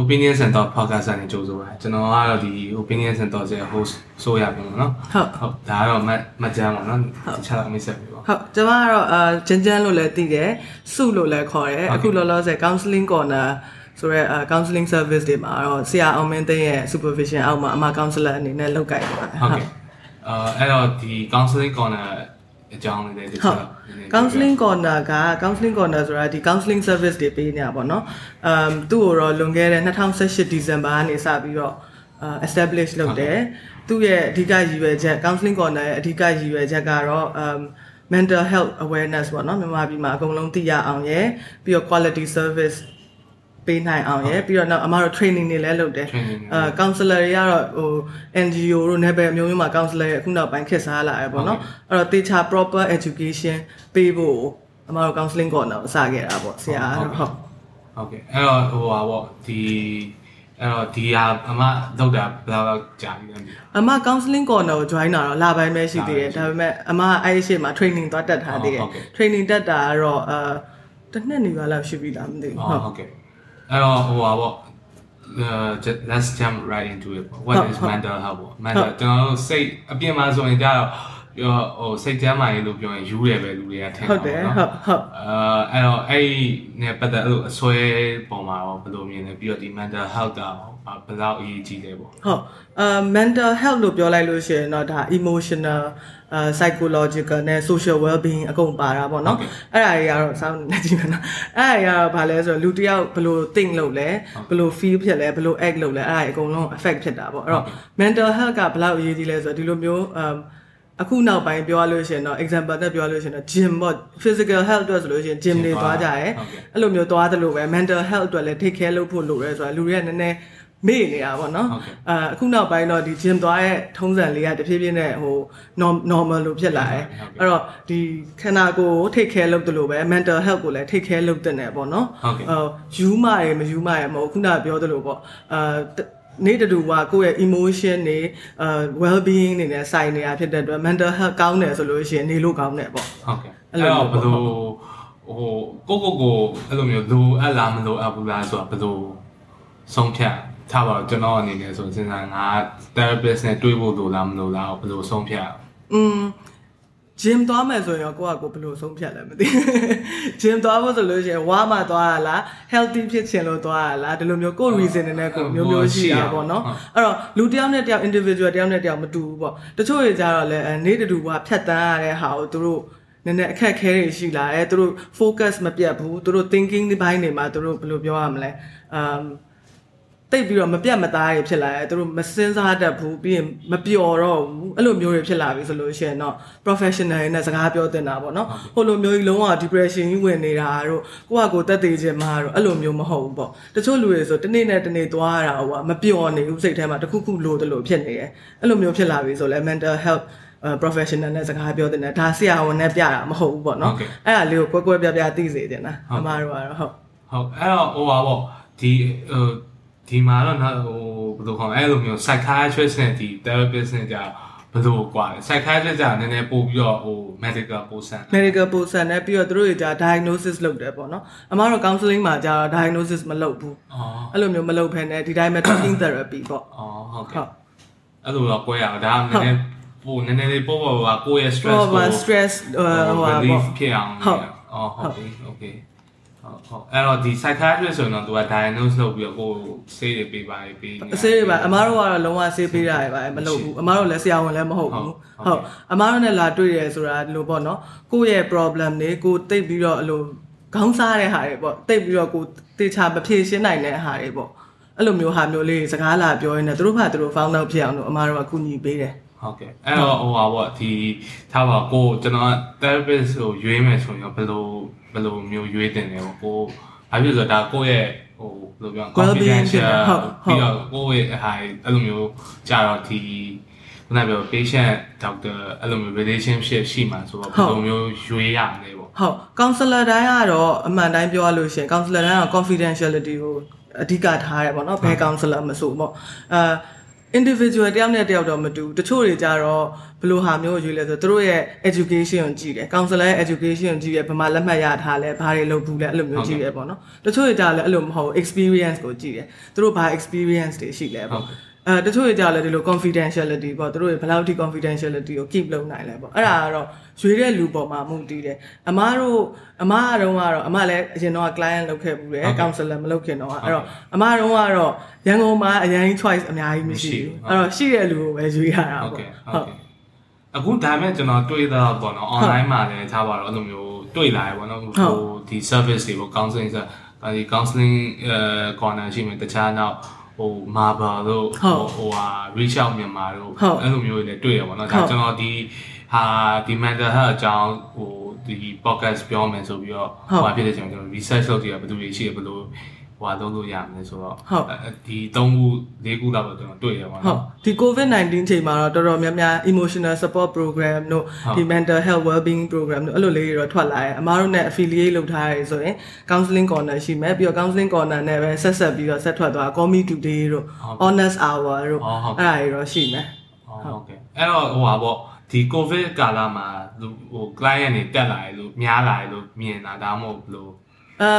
opinion center podcast နဲ့ကြိုးဆိုပါကျွန်တော်ကတော့ဒီ opinion center ရဲ့ host ဆိုရပြီပေါ့နော်ဟုတ်ဟုတ်ဒါကတော့မတ်မတ်ကြမ်းပေါ့နော်တခြားတော့မိတ်ဆက်ပြီပေါ့ဟုတ်ကျွန်မကတော့အာဂျန်ဂျန်လို့လည်းသိတယ်စုလို့လည်းခေါ်တယ်အခုလောလောဆယ် counseling corner ဆိုရဲ counseling service တွေမှာတော့ဆရာအောင်မင်းသိန်းရဲ့ supervision အောက်မှာအမ counselor အနေနဲ့လုပ်ကိုင်နေပါတယ်ဟုတ်ကဲ့အာအဲ့တော့ဒီ counseling corner အကြောင်းလေးလည်းဒီဟုတ် counseling corner က counseling corner ဆိုတာဒီ counseling service တွေပေးနေတာပေါ့နော်အမ်သူ့ကိုတော့လွန်ခဲ့တဲ့2018 December ကနေစပြီးတော့အာ establish လုပ်တယ်သူ့ရဲ့အဓိကရည်ရွယ်ချက် counseling corner ရဲ့အဓိကရည်ရွယ်ချက်ကတော့အမ် mental health awareness ပေါ့နော်မြန်မာပြည်မှာအကုန်လုံးသိရအောင်ရယ်ပြီးတော့ quality service ပေးနိုင်အောင်ရယ်ပြီးတော့နောက်အမတို့ training တွေလည်းလုပ်တယ် Training တွေအာ counselor တွေကတော့ဟို NGO တို့ ਨੇ ပဲအမျိုးမျိုးမှာ counselor တွေအခုနောက်ပိုင်းခက်စားလာရပေါ့နော်အဲ့တော့တေချာ proper education ပေးဖို့အမတို့ counseling corner ကိုစခဲ့တာပေါ့ဆရာကတော့ဟုတ်ဟုတ်ကဲ့အဲ့တော့ဟိုပါပေါ့ဒီအဲ့တော့ဒီဟာအမလောက်တာဘယ်လောက်ကြာပြီလဲအမ counseling corner ကို join တာတော့လပိုင်းပဲရှိသေးတယ်လပိုင်းရှိဒါပေမဲ့အမအဲ့ဒီရှေ့မှာ training သွားတက်ထားသေးတယ်ဟုတ်ကဲ့ training တက်တာကတော့အာတစ်နှစ်နေပါလောက်ရှိပြီလားမသိဘူးဟုတ်ဟုတ်ကဲ့ အဲ့တော့ဟိုပါပေါ့ uh just, let's jump right into it what ဟုတ် is ဟုတ် mental health ပေါ့ mental ကျွန်တော်တို့စိတ်အပြင်မှာဆိုရင်ကြတော့ပြောဟိုစိတ်ကျမ်းမာရေးလို့ပြောရင်ယူတယ်ပဲလူတွေကထင်ဟုတ်တယ်ဟုတ်ဟုတ်အာအဲ့တော့အဲ့ဒီနဲ့ပတ်သက်အဲ့လိုအစွဲပုံမှာရောဘယ်လိုမြင်လဲပြီးတော့ဒီ mental health ကရောဘယ်လောက်အရေးကြီးလဲပေါ့ဟုတ်အာ mental health လို့ပြောလိုက်လို့ရှိရင်တော့ဒါ emotional အာ psychological နဲ့ social well being အကုန်ပါတာပေါ့နော်ဟုတ်ကဲ့အဲ့ဒါတွေကတော့စောင်းနေကြည့်မယ်နော်အဲ့ဒါတွေကတော့ဘာလဲဆိုတော့လူတစ်ယောက်ဘယ်လို think လုပ်လဲဘယ်လို feel ဖြစ်လဲဘယ်လို act လုပ်လဲအဲ့ဒါတွေအကုန်လုံး affect ဖြစ်တာပေါ့အဲ့တော့ mental health ကဘယ်လောက်အရေးကြီးလဲဆိုတော့ဒီလိုမျိုးအမ်အခုနောက်ပိုင်းပြောရလို့ရှိရင်တော့ example နဲ့ပြောရလို့ရှိရင်တော့ gym ပေါ့ physical health အတွက်ဆိုလို့ရှိရင် gym တွေသွားကြရဲဟုတ်ကဲ့အဲ့လိုမျိုးသွားတယ်လို့ပဲ mental health အတွက်လည်း take care လုပ်ဖို့လိုရဲဆိုတာလူတွေကနည်းနည်း မေ့နေတာပေါ့နော်ဟုတ်ကဲ့အာအခုနောက်ပိုင်းတော့ဒီ gym သွားရဲ့ထုံးစံလေးကတဖြည်းဖြည်းနဲ့ဟို norm- normal လို့ဖြစ်လာတယ်ဟုတ်ကဲ့အဲ့တော့ဒီခန္ဓာကိုယ်ကို take care လုပ်တယ်လို့ပဲ mental health ကိုလည်း take care လုပ်တဲ့နယ်ပေါ့နော်ဟုတ်ကဲ့အော်ယူမရယ်မယူမရယ်မဟုတ်ခုနကပြောသလိုပေါ့အာတနေ့တူကကိုယ့်ရဲ့ emotion တွေအာ well being တွေနဲ့ဆိုင်နေတာဖြစ်တဲ့အတွက် mental health ကောင်းတယ်ဆိုလို့ရှိရင်နေလို့ကောင်းတယ်ပေါ့ဟုတ်ကဲ့အဲ့အဲ့လိုတော့ဘယ်လိုဟိုကိုကိုကိုအဲ့လိုမျိုးလိုအပ်လားမလိုအပ်ဘူးလားဆိုတာဘယ်လိုဆုံးဖြတ် ထားပါတော့ကျွန်တော်အနေနဲ့ဆိုစဉ်းစားငါ therapist နဲ့တွေ့ဖို့လိုလားမလိုလားဘယ်လိုဆုံးဖြတ်อืม gym သွားမယ်ဆိုရင်ရောကိုယ့်အကိုဘယ်လိုဆုံးဖြတ်လဲမသိ။ gym သွားဖို့ဆိုလို့ရှိရင်ဝါမှသွားရလား healthy ဖြစ်ချင်လို့သွားရလားဒီလိုမျိုးကိုယ့် reason တွေနဲ့ကိုယ်မျိုးမျိုးရှိတာပေါ့နော်။အဲ့တော့လူတစ်ယောက်နဲ့တစ်ယောက် individual တစ်ယောက်နဲ့တစ်ယောက်မတူဘူးပေါ့။တချို့တွေကြတော့လည်းနေတူကဖြတ်တန်းရတဲ့ဟာကိုသူတို့နည်းနည်းအခက်အခဲတွေရှိလာတယ်။သူတို့ focus မပြတ်ဘူး။သူတို့ thinking ဒီဘိုင်းတွေမှာသူတို့ဘယ်လိုပြောရမလဲ။ um တိတ်ပြီးတော့မပြတ်မသားတွေဖြစ်လာတယ်သူတို့မစင်စားတတ်ဘူးပြီးရင်မပျော်တော့ဘူးအဲ့လိုမျိုးတွေဖြစ်လာပြီဆိုလို့ရှိရင်တော့ professional တွေနဲ့စကားပြောတင်တာပေါ့နော်ဟိုလိုမျိုးကြီးလုံးဝ depression ကြီးဝင်နေတာတို့ကိုယ့်ဟာကိုယ်တက်သေးခြင်းမှာတို့အဲ့လိုမျိုးမဟုတ်ဘူးပေါ့တချို့လူတွေဆိုတနေ့နဲ့တနေ့သွားရတာဟိုကမပျော်နေဘူးစိတ်ထဲမှာတစ်ခုခုလိုတယ်လို့ဖြစ်နေတယ်အဲ့လိုမျိုးဖြစ်လာပြီဆိုလဲ mental health အဲ professional နဲ့စကားပြောတင်တယ်ဒါဆရာဝန်နဲ့ပြတာမဟုတ်ဘူးပေါ့နော်အဲ့ဒါလေးကိုကွဲကွဲပြားပြားသိစေတင်တာအမားတို့ကတော့ဟုတ်ဟုတ်အဲ့တော့ဟိုပါပေါ့ဒီဟို ဒီမှာတော့နောက်ဟိုဘယ်လိုခေါ်အဲ့လိုမျိုး psychiatrist နဲ့ဒီ therapist နဲ့ကြာဘယ်လိုกว่าလဲ psychiatrist ကြာနည်းနည်းပို့ပြီးတော့ဟို medical ပို့ဆန် medical ပို့ဆန်နဲ့ပြီးတော့သူတို့တွေကြာ diagnosis လုပ်တယ်ပေါ့နော်အမတို့ counseling မှာကြာ diagnosis မလုပ်ဘူးအဲ့လိုမျိုးမလုပ်ဖ ೇನೆ ဒီတိုင်းပဲ talking therapy ပေါ့အော်ဟုတ်ကဲ့အဲ့လိုတော့ပွဲရအောင်ဒါကနည်းနည်းပို့နည်းနည်းလေးပို့ပါပါကိုယ့်ရဲ့ stress ကို stress ဟိုဟာပေါ့ဖြစ်အောင်ဟုတ်ဟုတ် okay ဟုတ်ဟုတ်အဲ့တော့ဒီ psychiatrist ဆိုရင်တော့သူက diagnose လုပ်ပြီးတော့ကိုယ်ဆေးတွေပေးပါပေးနေအစေးတွေပါအမားတို့ကတော့လုံးဝဆေးပေးတာတွေပါမလုပ်ဘူးအမားတို့လည်းဆရာဝန်လည်းမဟုတ်ဘူးဟုတ်ဟုတ်အမားတို့နဲ့လာတွေ့ရဲဆိုတာဒီလိုပေါ့နော်ကိုယ့်ရဲ့ problem တွေကိုတိတ်ပြီးတော့အဲ့လိုခေါင်းစားတဲ့ဟာတွေပေါ့တိတ်ပြီးတော့ကိုတေချာမဖြေရှင်းနိုင်တဲ့ဟာတွေပေါ့အဲ့လိုမျိုးဟာမျိုးလေးစကားလာပြောရင်းနဲ့သူတို့ဘာသူတို့ found out ဖြစ်အောင်လို့အမားတို့ကကူညီပေးတယ် ဟုတ်ကဲ့အဲ့တော့ဟိုပါပေါ့ဒီထားပါကိုကျွန်တော်က therapist ကိုရွေးမယ်ဆိုရင်ဘယ်လိုဘယ်လိုမျိုးရွေးတင်လဲပေါ့ကိုဘာဖြစ်လို့လဲဆိုတော့ဒါကိုယ့်ရဲ့ဟိုဘယ်လိုပြော Well-being ဖြစ်တယ်ဟုတ်ဟုတ်ပြီးတော့ကိုယ့်ရဲ့ဟာအဲ့လိုမျိုးကြာတော့ဒီခုနကပြော patient doctor အဲ့လိုမျိုး relationship ရှိမှဆိုတော့ဘယ်လိုမျိုးရွေးရမလဲပေါ့ဟုတ် counselor တိုင်းကတော့အမှန်တိုင်းပြောရလို့ရှိရင် counselor တိုင်းက confidentiality ကိုအဓိကထားရတယ်ပေါ့နော်ဘယ် counselor မဆိုပေါ့အာ individual တယောက်နဲ့တယောက်တော့မတူဘူးတချို့တွေကြတော့ဘယ်လိုဟာမျိုးကိုရွေးလဲဆိုတော့သူတို့ရဲ့ education ကိုကြည့်တယ် counselor ရဲ့ education ကိုကြည့်ရဘယ်မှာလက်မှတ်ရထားလဲဘာတွေလုပ်ဘူးလဲအဲ့လိုမျိုးကြည့်ရပေါ့နော်တချို့တွေကြလည်းအဲ့လိုမဟုတ် experience ကိုကြည့်တယ်သူတို့ဘာ experience တွေရှိလဲပေါ့ အဲတချို့တွေကြလည်းဒီလို confidentiality ပေါ့သူတို့တွေဘယ်လောက်ထိ confidentiality ကို keep လုပ်နိုင်လဲပေါ့အဲ့ဒါကတော့ရွေးတဲ့လူပေါ်မှာမူတည်တယ်အမားတို့အမားအတုံးကတော့အမလည်းအရင်တော့ client လုပ်ခဲ့ဘူးတယ် counselor မလုပ်ခင်တော့အဲ့တော့အမားတုံးကတော့ရန်ကုန်မှာအရင် choice အများကြီးမရှိဘူးအဲ့တော့ရှိတဲ့လူကိုပဲရွေးရတာဟုတ်ပေါ့ကဲ့ဟုတ်ကဲ့အခုဒါပေမဲ့ကျွန်တော်တွေ့တော့ပေါ့နော် online မှာလည်းထားပါတော့အဲ့လိုမျိုးတွေ့လာရပေါ့နော်ဟိုဒီ service တွေပေါ့ counseling ဆိုဒီ counseling အဲ corner ရှိမယ်တခြားနောက် ဟို marble တို့ဟိုဟိုဟာ reach out မြန်မာတို့အဲ့လိုမျိုးတွေလည်းတွေ့ရပါတော့ဒါကျွန်တော်ဒီဟာဒီ mental health အကြောင်းဟိုဒီ podcast ပြောမယ်ဆိုပြီးတော့ဟိုဖြစ်တဲ့ကျွန်တော် research လုပ်ကြည့်ရဘယ်သူတွေရှိရဘယ်လို ဟွာလုပ်လို့ရမယ်ဆိုတော့ဒီ၃ခု၄ခုလောက်တော့ကျွန်တော်တွေ့ရပါဟုတော့တ်ဒီ covid-19 ချိန်မှာတော့တော်တော်များများ emotional support program တို့ဒီ mental health well-being program တို့အဲ့လိုလေးတွေတော့ထွက်လာတယ်အမားတို့နဲ့ affiliate လုပ်ထားရဆိုရင် counseling corner ရှိမယ်ပြီးတော့ counseling corner နဲ့ပဲဆက်ဆက်ပြီးတော့ဆက်ထွက်သွား call me today တို့ honest hour တို့အဲ့ဒါတွေတော့ရှိမယ်ဟုတ်ကဲ့အဲ့တော့ဟိုပါပေါ့ဒီ covid ကာလမှာဟို client တွေတက်လာတယ်လို့များလာတယ်လို့မြင်တာဒါမှမဟုတ်ဘလို့အာ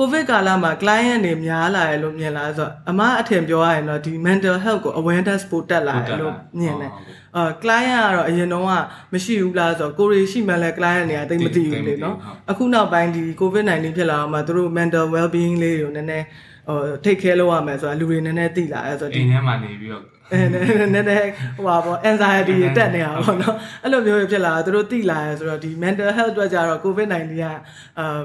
covid ကာလမှာ client တွေများလာတယ်လို့မြင်လာဆိုတော့အမအထင်ပြောရရင်တော့ဒီ mental health ကို awareness ပိုတက်လာတယ်လို့မြင်တယ်အာ client ကတော့အရင်တော့ကမရှိဘူးလားဆိုတော့ကိုရီရှိမှလည်း client တွေကတိတ်မသိဘူးလေနော်အခုနောက်ပိုင်းဒီ covid 19ဖြစ်လာတော့မှသူတို့ mental well being လေးတွေကိုနည်းနည်းဟို take care လုပ်ရမယ်ဆိုတာလူတွေနည်းနည်းသိလာအဲဆိုတော့အိမ်ထဲမှာနေပြီးတော့အဲနည်းနည်းနည်းဟိုပါပေါ့ anxiety တွေတက်နေတာပေါ့နော်အဲ့လိုမျိုးဖြစ်လာတာသူတို့သိလာရဲဆိုတော့ဒီ mental health အတွက်ကြတော့ covid 19ကအာ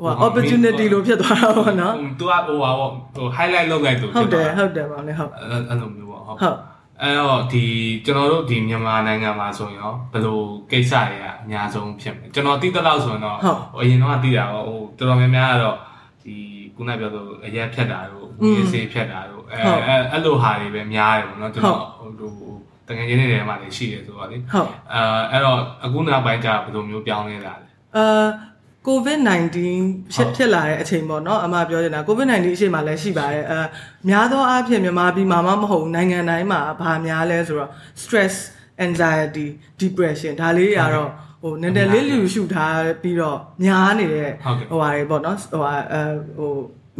ဟို opportunity လို့ဖြစ်သွားတာပေါ့နော်သူကဟိုပါပေါ့ဟို highlight လုပ်လိုက်သူဟုတ်တယ်ဟုတ်တယ်ပါလေဟုတ်အဲ့အဲ့လိုမျိုးပေါ့ဟုတ်ဟုတ်အဲ့တော့ဒီကျွန်တော်တို့ဒီမြန်မာနိုင်ငံမှာဆိုရင်ရောဘယ်လိုကိစ္စတွေကအများဆုံးဖြစ်မလဲကျွန်တော်သိတဲ့လောက်ဆိုရင်တော့ဟိုအရင်တော့သိတာပေါ့ဟိုတော်တော်များများကတော့ဒီခုနပြောဆိုအရက်ဖြတ်တာတို့ငွေစေးဖြတ်တာတို့အဲအဲ့လိုဟာတွေပဲများတယ်ပေါ့နော်ကျွန်တော်ဟိုတကယ်ချင်းတွေထဲမှာလည်းရှိတယ်ဆိုတော့လေဟုတ်အဲအဲ့တော့အခုနောက်ပိုင်းကျဘယ်လိုမျိုးပြောင်းလဲလာလဲအာ COVID-19 ဖြစ်ဖြစ်လာတဲ့အချိန်ပေါ့နော်အမပြောနေတာ COVID-19 အချိန်မှာလည်းရှိပါတယ်အဲများသောအားဖြင့်မြန်မာပြည်မှာမမဟုတ်ဘူးနိုင်ငံတိုင်းမှာဘာများလဲဆိုတော့ stress anxiety depression ဒါလေးတွေကတော့ဟိုနည်းနည်းလေးလူရှုထားပြီးတော့များနေတဲ့ဟုတ်ကဲ့ဟိုဟာတွေပေါ့နော်ဟိုဟာအဲဟို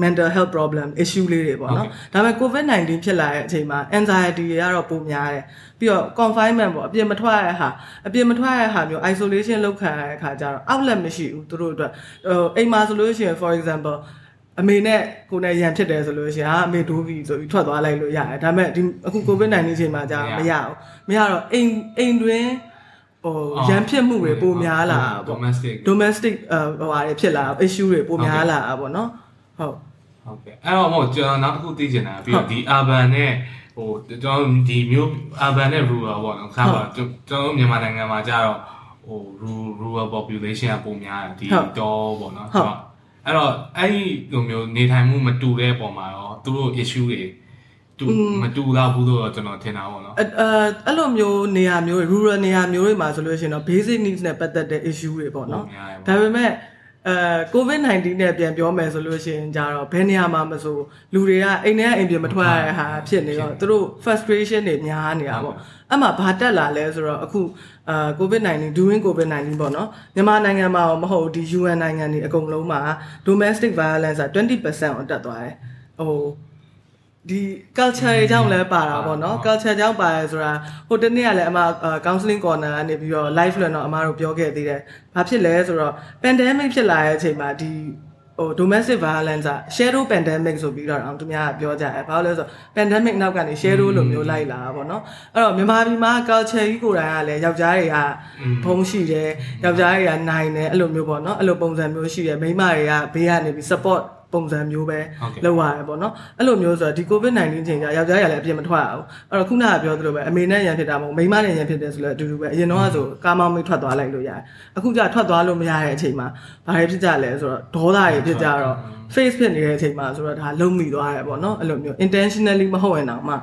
mental health problem issue လေးတွေပေါ့နော်ဒါပေမဲ့ covid-19 ဖြစ်လာတဲ့အချိန်မှာ anxiety တွေကတော့ပိုများတယ်ပြီးတော့ confinement ပေါ့အပြင်မထွက်ရတဲ့ဟာအပြင်မထွက်ရတဲ့ဟာမျိုး isolation လုပ်ခံရတဲ့အခါကျတော့ outlet မရှိဘူးသူတို့အတွက်ဟိုအိမ်မှာဆိုလို့ရှိရင် for example အမေနဲ့ကိုနဲ့ရန်ဖြစ်တယ်ဆိုလို့ရှိရင်ဟာအမေဒိုးပြီဆိုပြီးထွက်သွားလိုက်လို့ရတယ်ဒါပေမဲ့ဒီအခု covid-19 ချိန်မှာကြာမရဘူးမရတော့အိမ်အိမ်တွင်ဟိုရန်ဖြစ်မှုတွေပိုများလာတာပေါ့ domestic domestic ဟိုဟာတွေဖြစ်လာ issue တွေပိုများလာတာပေါ့နော် ဟုတ်ဟုတ်ကဲ့အဲ့တော့မို့ကျွန်တော်နောက်တစ်ခုသိချင်တာပြီးတော့ဒီ urban နဲ့ဟိုကျွန်တော်ဒီမျိုး urban နဲ့ rural ပေါ့နော်ခါပါကျွန်တော်တို့မြန်မာနိုင်ငံမှာကျတော့ဟို rural population ကပုံများတယ်ဒီတော့ပေါ့နော်အဲ့တော့အဲ့ဒီလိုမျိုးနေထိုင်မှုမတူတဲ့ပုံမှာတော့သူတို့ issue တွေတူမတူတော့ဘူးလို့ကျွန်တော်ထင်တာပေါ့နော်အဲအဲ့လိုမျိုးနေရာမျိုး rural နေရာမျိုးတွေမှာဆိုလို့ရှိရင်တော့ basic needs နဲ့ပတ်သက်တဲ့ issue တွေပေါ့နော်ဒါပေမဲ့ အဲ covid-19 နဲ့ပြန်ပြောမယ်ဆိုလို့ရှိရင်ကြတော့ဘယ်နေရာမှာမဆိုလူတွေကအိမ်ထဲကအိမ်ပြင်မထွက်ရတဲ့ဟာဖြစ်နေတော့သူတို့ frustration တွေများနေတာပေါ့အဲ့မှာဘာတက်လာလဲဆိုတော့အခုအာ covid-19 during covid-19 ပေါ့နော်မြန်မာနိုင်ငံမှာမဟုတ်ဒီ UN နိုင်ငံတွေအကုန်လုံးမှာ domestic violence က20%အောင်တက်သွားတယ်ဟို ဒီ culture တွေကြောင့်လည်းပါတာပေါ့နော် culture ကြောင့်ပါရဲဆိုတာဟိုတနေ့ကလည်းအမ counseling corner ကနေပြီးတော့ live လွှင့်တော့အမတို့ပြောခဲ့သေးတယ်။ဘာဖြစ်လဲဆိုတော့ pandemic ဖြစ်လာတဲ့အချိန်မှာဒီဟို domestic violence က shadow pandemic ဆိုပြီးတော့အောင်သူများကပြောကြတယ်။ဘာလို့လဲဆိုတော့ pandemic နောက်ကနေ shadow လိုမျိုးလိုက်လာတာပေါ့နော်။အဲ့တော့မြန်မာပြည်မှာ culture ကြီးကိုယ်တိုင်ကလည်းယောက်ျားတွေကဘုံရှိတယ်။ယောက်ျားတွေကနိုင်တယ်အဲ့လိုမျိုးပေါ့နော်။အဲ့လိုပုံစံမျိုးရှိတယ်။မိန်းမတွေကဘေးကနေပြီး support ပုံစံမျိုးပဲလောက်ရတယ်ပေါ့နော်အဲ့လိုမျိုးဆိုတော့ဒီ covid-19 ချိန်ကျယောက်ျားရလည်းအပြစ်မထွက်အောင်အဲ့တော့ခုနကပြောသလိုပဲအမေနဲ့ရန်ဖြစ်တာမဟုတ်မိန်းမနဲ့ရန်ဖြစ်တယ်ဆိုလည်းအတူတူပဲအရင်တော့ဆိုကားမောင်းမိထွက်သွားလိုက်လို့ရတယ်အခုကျထွက်သွားလို့မရတဲ့အချိန်မှာဘာတွေဖြစ်ကြလဲဆိုတော့ဒေါသတွေဖြစ်ကြတော့ face ဖြစ်နေတဲ့အချိန်မှာဆိုတော့ဒါလုံးမိသွားတယ်ပေါ့နော်အဲ့လိုမျိုး intentionally မဟုတ်ရင်တော့မှ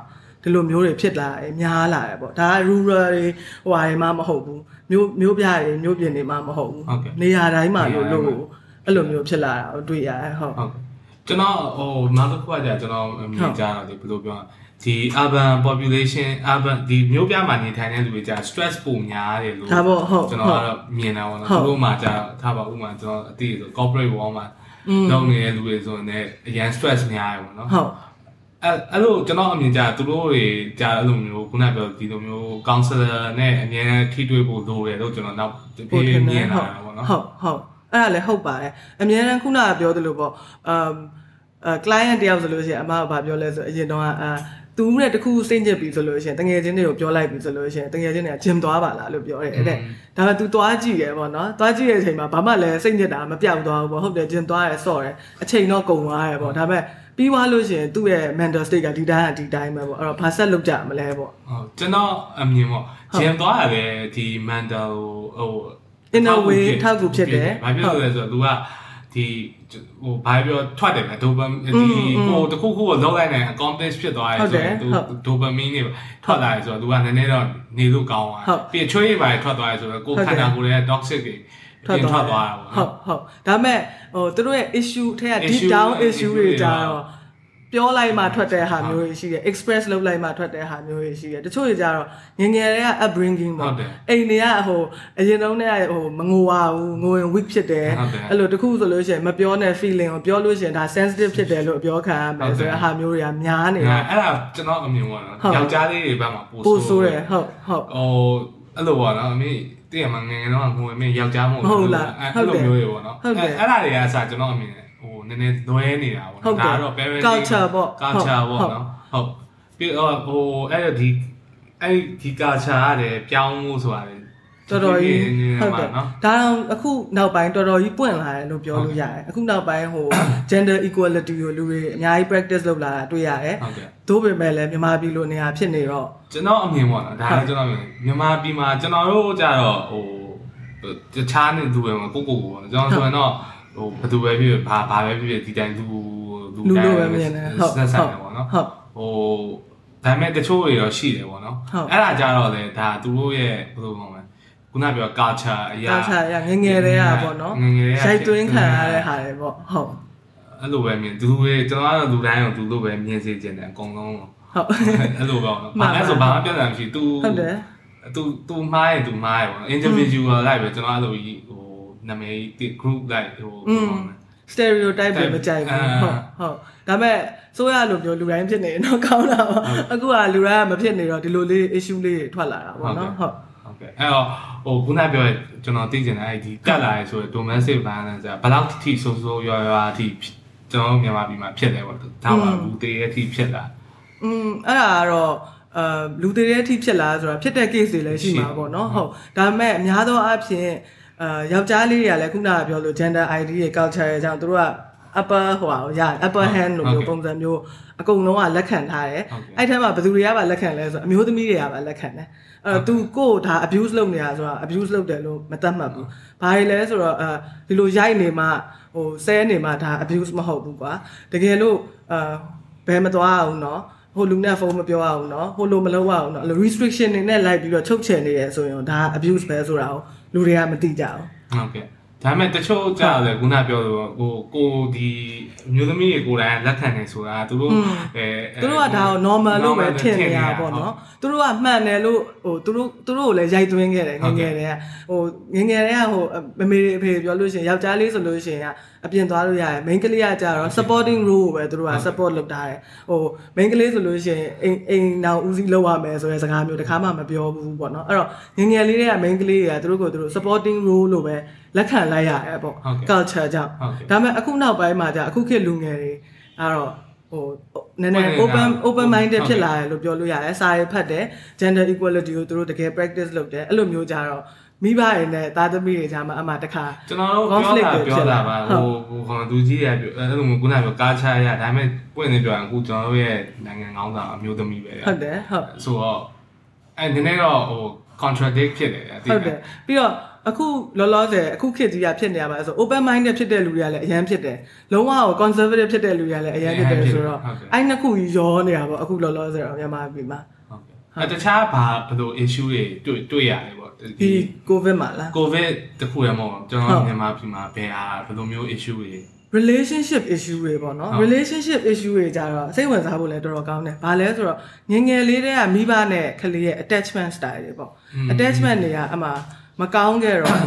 ဒီလိုမျိုးတွေဖြစ်လာတယ်များလာတယ်ပေါ့ဒါက rural တွေဟိုဟာတွေမှမဟုတ်ဘူးမျိုးမျိုးပြတွေမျိုးပြင်တွေမှမဟုတ်ဘူးနေရာတိုင်းမှာလို့လို့ အဲ့လိုမျိုးဖြစ်လာတာကိုတွေ့ရတယ်ဟုတ်ဟုတ်ကျွန်တော်ဟိုနောက်တစ်ခုကကြာကျွန်တော်မြင်ကြတာဒီဘယ်လိုပြောဒီ urban population urban ဒီမြို့ပြမှာနေထိုင်တဲ့လူတွေကြာ stress ပိုများတယ်လို့ဒါပေါ့ဟုတ်ကျွန်တော်ကတော့မြင်တာပေါ့နော်ဟုတ်သူတို့မှကြာထားပါဥပမာကျွန်တော်အတိဆို corporate world မှာอืมလုပ်နေတဲ့လူတွေဆိုရင်လည်းအရန် stress များတယ်ပေါ့နော်ဟုတ်အဲ့အဲ့လိုကျွန်တော်အမြင်ကြသူတို့တွေကြာအဲ့လိုမျိုးခုနပြောဒီလိုမျိုး counselor နဲ့အမြဲထိတွေ့ဖို့လိုတယ်လို့ကျွန်တော်နောက်တဖြပို့ည်းထဖြည်းမြင်တယ်င်ဟုလာတ်တာပေါ့နော်ဟုတ်ဟုတ် အဲ့ဒါလည်းဟုတ်ပါတယ်အများအားခုနကပြောသလိုပေါ့အမ်အဲ client တယောက်ဆိုလို့ရှိရင်အမကဘာပြောလဲဆိုအရင်တော့အာသူနဲ့တခုစိတ်ညစ်ပြီဆိုလို့ရှိရင်တငယ်ချင်းတွေကိုပြောလိုက်ပြီဆိုလို့ရှိရင်တငယ်ချင်းတွေကဂျင်သွားပါလားလို့ပြောတယ်တဲ့ဒါပေမဲ့ तू သွားကြည့်ရပေါ့နော်သွားကြည့်ရဲ့အချိန်မှာဘာမှလည်းစိတ်ညစ်တာမပြောက်သွားဘူးပေါ့ဟုတ်တယ်ဂျင်သွားရဲဆော့ရဲအချိန်တော့ကုန်သွားရဲပေါ့ဒါပေမဲ့ပြီးသွားလို့ရှိရင်သူ့ရဲ့ mental state ကဒီတိုင်းကဒီတိုင်းပဲပေါ့အဲ့တော့ဘာဆက်လုပ်ကြမလဲပေါ့ဟုတ်ကျွန်တော်အမြင်ပေါ့ဂျင်သွားရတယ်ဒီ mental ဟို in a way အထောက်အကူဖြစ်တယ်ဘာဖြစ်လို့လဲဆိုတော့ तू ကဒီဟိုဘာပြောထွက်တယ်ဗျဒိုပမ်ဒီဟိုတခုခုကိုလောက်လိုက်နိုင် accomplish ဖြစ်သွားတယ်ဆိုတော့ तू ဒိုပမင်းတွေထွက်လာတယ်ဆိုတော့ तू ကနည်းနည်းတော့နေလို့ကောင်းသွားပြီးချွေးပါထွက်သွားတယ်ဆိုတော့ကိုယ်ခန္ဓာကိုယ်ရဲ့ toxic တွေထွက်သွားတာပေါ့ဟုတ်ဟုတ်ဒါမဲ့ဟိုသူတို့ရဲ့ issue ထဲက deep down issue တွေကြတော့ ပြောလိုက်မှထွက်တဲ့ဟာမျိုးတွေရှိတယ် express လုပ်လိုက်မှထွက်တဲ့ဟာမျိုးတွေရှိတယ်တချို့တွေကြတော့ငယ်ငယ်တွေက upbringing ပေါ့အိမ်တွေကဟိုအရင်တုန်းကဟိုမငိုပါဘူးငိုရင် weak ဖြစ်တယ်အဲ့လိုတခုဆိုလို့ရှိရင်မပြောနဲ့ feeling ကိုပြောလို့ရှိရင်ဒါ sensitive ဖြစ်တယ်လို့ပြောခံရမယ်ဆိုတဲ့ဟာမျိုးတွေကများနေတယ်အဲ့ဒါကျွန်တော်အမြင်ပေါ့နော်ယောက်ျားလေးတွေဘက်မှာပို့ပို့ဆိုးတယ်ဟုတ်ဟုတ်ဟိုအဲ့လိုပေါ့နော်အမေတည့်ရမှာငယ်ငယ်တော့ငိုရင်မယောက်ျားမဟုတ်ဟုတ်လားအဲ့လိုမျိုးတွေပေါ့နော်ဟုတ်တယ်အဲ့ဒါတွေကအစားကျွန်တော်အမြင်ဟို နည်းနည်းလွဲနေတာပေါ့ဟုတ်နော်တယ်ဒါကတော့ parenting culture ပေါ့ culture ပေါ့ဟုတ်နော်ဟုတ်ပြီးတော့ဟိုအဲ့ဒီအဲ့ဒီ culture ရတယ်ပြောင်းမှုဆိုတာလေတော်တော်ကြီးဒီနေ့ဟုတ်မှာတယ်နော်ဒါတော့အခုနောက်ပိုင်းတော်တော်ကြီးပွင့်လာတယ်လို့ပြောလို့ရတယ်အခုနောက်ပိုင်းဟို gender equality ကိုလူတွေအများကြီး practice လုပ်လာတာတွေ့ရတယ်ဟုတ်ကဲ့သို့ပေမဲ့လည်းမြန်မာပြည်လိုနေရာဖြစ်နေတော့ကျွန်တော်အမြင်ပေါ့နော်ဒါလည်းကျွန်တော်အမြင်မြန်မာပြည်မှာကျွန်တော်တို့ကြတော့ဟိုတခြားနေသူပဲကိုကိုကိုပေါ့နော်ကျွန်တော်ဆိုရင်တော့ ဟိုဘယ်သူပဲဖြစ်ဖြစ်ဘာဘာပဲဖြစ်ဖြစ်ဒီတိုင်းလူလူလိုပဲမြင်တယ်ဟုတ်ဆက်ဆိုင်ဟုတ်တယ်ပေါ့နော်ဟုတ်ဟိုဒါပေမဲ့တချို့တွေတော့ရှိတယ်ပေါ့နော်ဟုတ်အဲ့ဒါကြတော့လေဒါသူတို့ရဲ့ဘယ်လိုပြောမလဲခုနပြော culture အရာကာချာရငယ်ငယ်တွေကပေါ့နော်ငယ်ငယ်တွေကရိုက်သွင်းခံရတဲ့ဟာတွေပေါ့ဟုတ်အဲ့လိုပဲမြင်သူတွေကျွန်တော်ကတော့လူတိုင်းကိုသူတို့ပဲမြင်စေချင်တယ်အကုန်လုံးကိုဟုတ်အဲ့လိုပေါ့နော်မှန်ပါအဲ့ဆိုဘာမှပြဿနာမရှိ तू ဟုတ်တယ်သူသူမှားရင်သူမှားရပေါ့နော် individual လိုက်ပဲကျွန်တော်အဲ့လိုကြီးဟို နာမည်ဒီ group like ဟိုပြောမှာ stereotype ပဲမကြိုက်ဘူးဟုတ်ဟုတ်ဒါပေမဲ့ဆိုရလို့ပြောလူတိုင်းဖြစ်နေတယ်နော်ကောင်းတာပါအခုကလူတိုင်းကမဖြစ်နေတော့ဒီလိုလေး issue လေးတွေထွက်လာတာပေါ့နော်ဟုတ်ဟုတ်ကဲ့အဲ့တော့ဟိုခုနပြောကျွန်တော်သိချင်တဲ့အဲ့ဒီတက်လာရဲဆိုတော့ domestic violence ကဘယ်လောက်ထိဆိုးဆိုးရွားရွားထိကျွန်တော်မြန်မာပြည်မှာဖြစ်တယ်ပေါ့ဒါမှလူသေးအထိဖြစ်လာอืมအဲ့ဒါကတော့အာလူသေးတဲ့အထိဖြစ်လာဆိုတာဖြစ်တဲ့ case တွေလည်းရှိမှာပေါ့နော်ဟုတ်ဒါပေမဲ့အများသောအားဖြင့် အာယောက်ျားလေးတွေကလည်းခုနကပြောလို့ gender ID ရဲ့ culture ရဲ့အကြောင်းသူတို့က upper ဟိုဟာရ upper hand လို့မျိုးပုံစံမျိုးအကုန်လုံးကလက်ခံထားတယ်အဲ့ထဲမှာဘယ်သူတွေကပါလက်ခံလဲဆိုအမျိုးသမီးတွေကပါလက်ခံတယ်အဲ့တော့ तू ကိုဒါ abuse လုပ်နေတာဆိုတာ abuse လုပ်တယ်လို့မသတ်မှတ်ဘူးဘာတွေလဲဆိုတော့အဲဒီလိုရိုက်နေမှဟိုဆဲနေမှဒါ abuse မဟုတ်ဘူးကွာတကယ်လို့အာဘယ်မသွားအောင်เนาะဟိုလူနဲ့ဖုန်းမပြောရအောင်เนาะဟိုလိုမလုပ်ရအောင်เนาะ restriction တွေနဲ့လိုက်ပြီးတော့ချုပ်ချယ်နေရဆိုရင်ဒါ abuse ပဲဆိုတာကို လူတွေကမသိကြဘူးဟုတ်ကဲ့ဒါပေမဲ့တချို့ကြာတယ်ခုနပြောလို့ဟိုကိုဒီမျိုးသမီးတွေကိုယ်တိုင်လက်ခံနေဆိုတာသူတို့အဲသူတို့ကဒါကို normal လို့ပဲထင်နေတာပေါ့နော်သူတို့ကမှန်တယ်လို့ဟိုသူတို့သူတို့ကိုလည်းရိုက်သွင်းခဲ့တယ်ငငယ်တွေကဟိုငငယ်တွေကဟိုအမေတွေအဖေပြောလို့ရှိရင်ယောက်ျားလေးဆိုလို့ရှိရင်ကအပြင်သွားလို့ရတယ် main ကလေးကကြတော့ supporting role ကိုပဲသူတို့က support လုပ်တာတယ်ဟို main ကလေးဆိုလို့ရှိရင်အိမ်အိမ်နောက်ဦးစီးလုပ်ရမယ်ဆိုတဲ့စကားမျိုးတခါမှမပြောဘူးပေါ့နော်အဲ့တော့ငငယ်လေးတွေက main ကလေးတွေကသူတို့ကိုသူတို့ supporting role လို့ပဲလက်ခံလိုက်ရတယ်ပေါ့ culture ကြောင့်ဒါပေမဲ့အခုနောက်ပိုင်းမှာじゃအခုခေတ်လူငယ်တွေအဲ့တော့ဟိုနည်းနည်း open open minded ဖြစ်လာတယ်လို့ပြောလို့ရတယ်စာရေးဖတ်တယ် gender equality ကိုသူတို့တကယ် practice လုပ်တယ်အဲ့လိုမျိုးကြတော့ မိဘတွေနဲ့သားသမီးတွေကြားမှာအမှတခါကျွန်တော်တို့ပြောတာပြောတာပါဟိုဟိုခေါင်းသူကြီးရပြောအဲ့လိုမျိုးခုနကပြောကားချရဒါပေမဲ့ပွင့်နေပြောရင်အခုကျွန်တော်တို့ရဲ့နိုင်ငံကောင်းဆောင်အမျိုးသမီးပဲဟုတ်တယ်ဟုတ်ဆိုတော့အဲ့နည်းနည်းတော့ဟို contradict ဖြစ်တယ်အတိဟုတ်တယ်ပြီးတော့အခုလောလောဆယ်အခုခေတ်ကြီးကဖြစ်နေရပါဆို open minded ဖြစ်တဲ့လူတွေကလည်းအရင်ဖြစ်တယ်လုံးဝကို conservative ဖြစ်တဲ့လူတွေကလည်းအရင်ဖြစ်တယ်ဆိုတော့အဲ့နှစ်ခုကြီးရောနေတာပေါ့အခုလောလောဆယ်တော့မြန်မာပြည်မှာဟုတ်ကဲ့ အဲတခြားဘာဘယ်လို issue တွေတွေ့တွေ့ရတယ်ပေါ့ဒီ covid မှာလား covid တခုရမဟုတ်ကျွန်တော်မြန်မာပြည်မှာဘယ်ဟာဘယ်လိုမျိုး issue တွေ relationship issue တွေပေါ့နော် relationship issue တွေကြတော့စိတ်ဝင်စားဖို့လည်းတော်တော်ကောင်းတယ်။ဘာလဲဆိုတော့ငယ်ငယ်လေးတည်းကမိဘနဲ့ကလေးရဲ့ attachment style တွေပေါ့ attachment တွေကအမှမကောင်းခဲ့တော့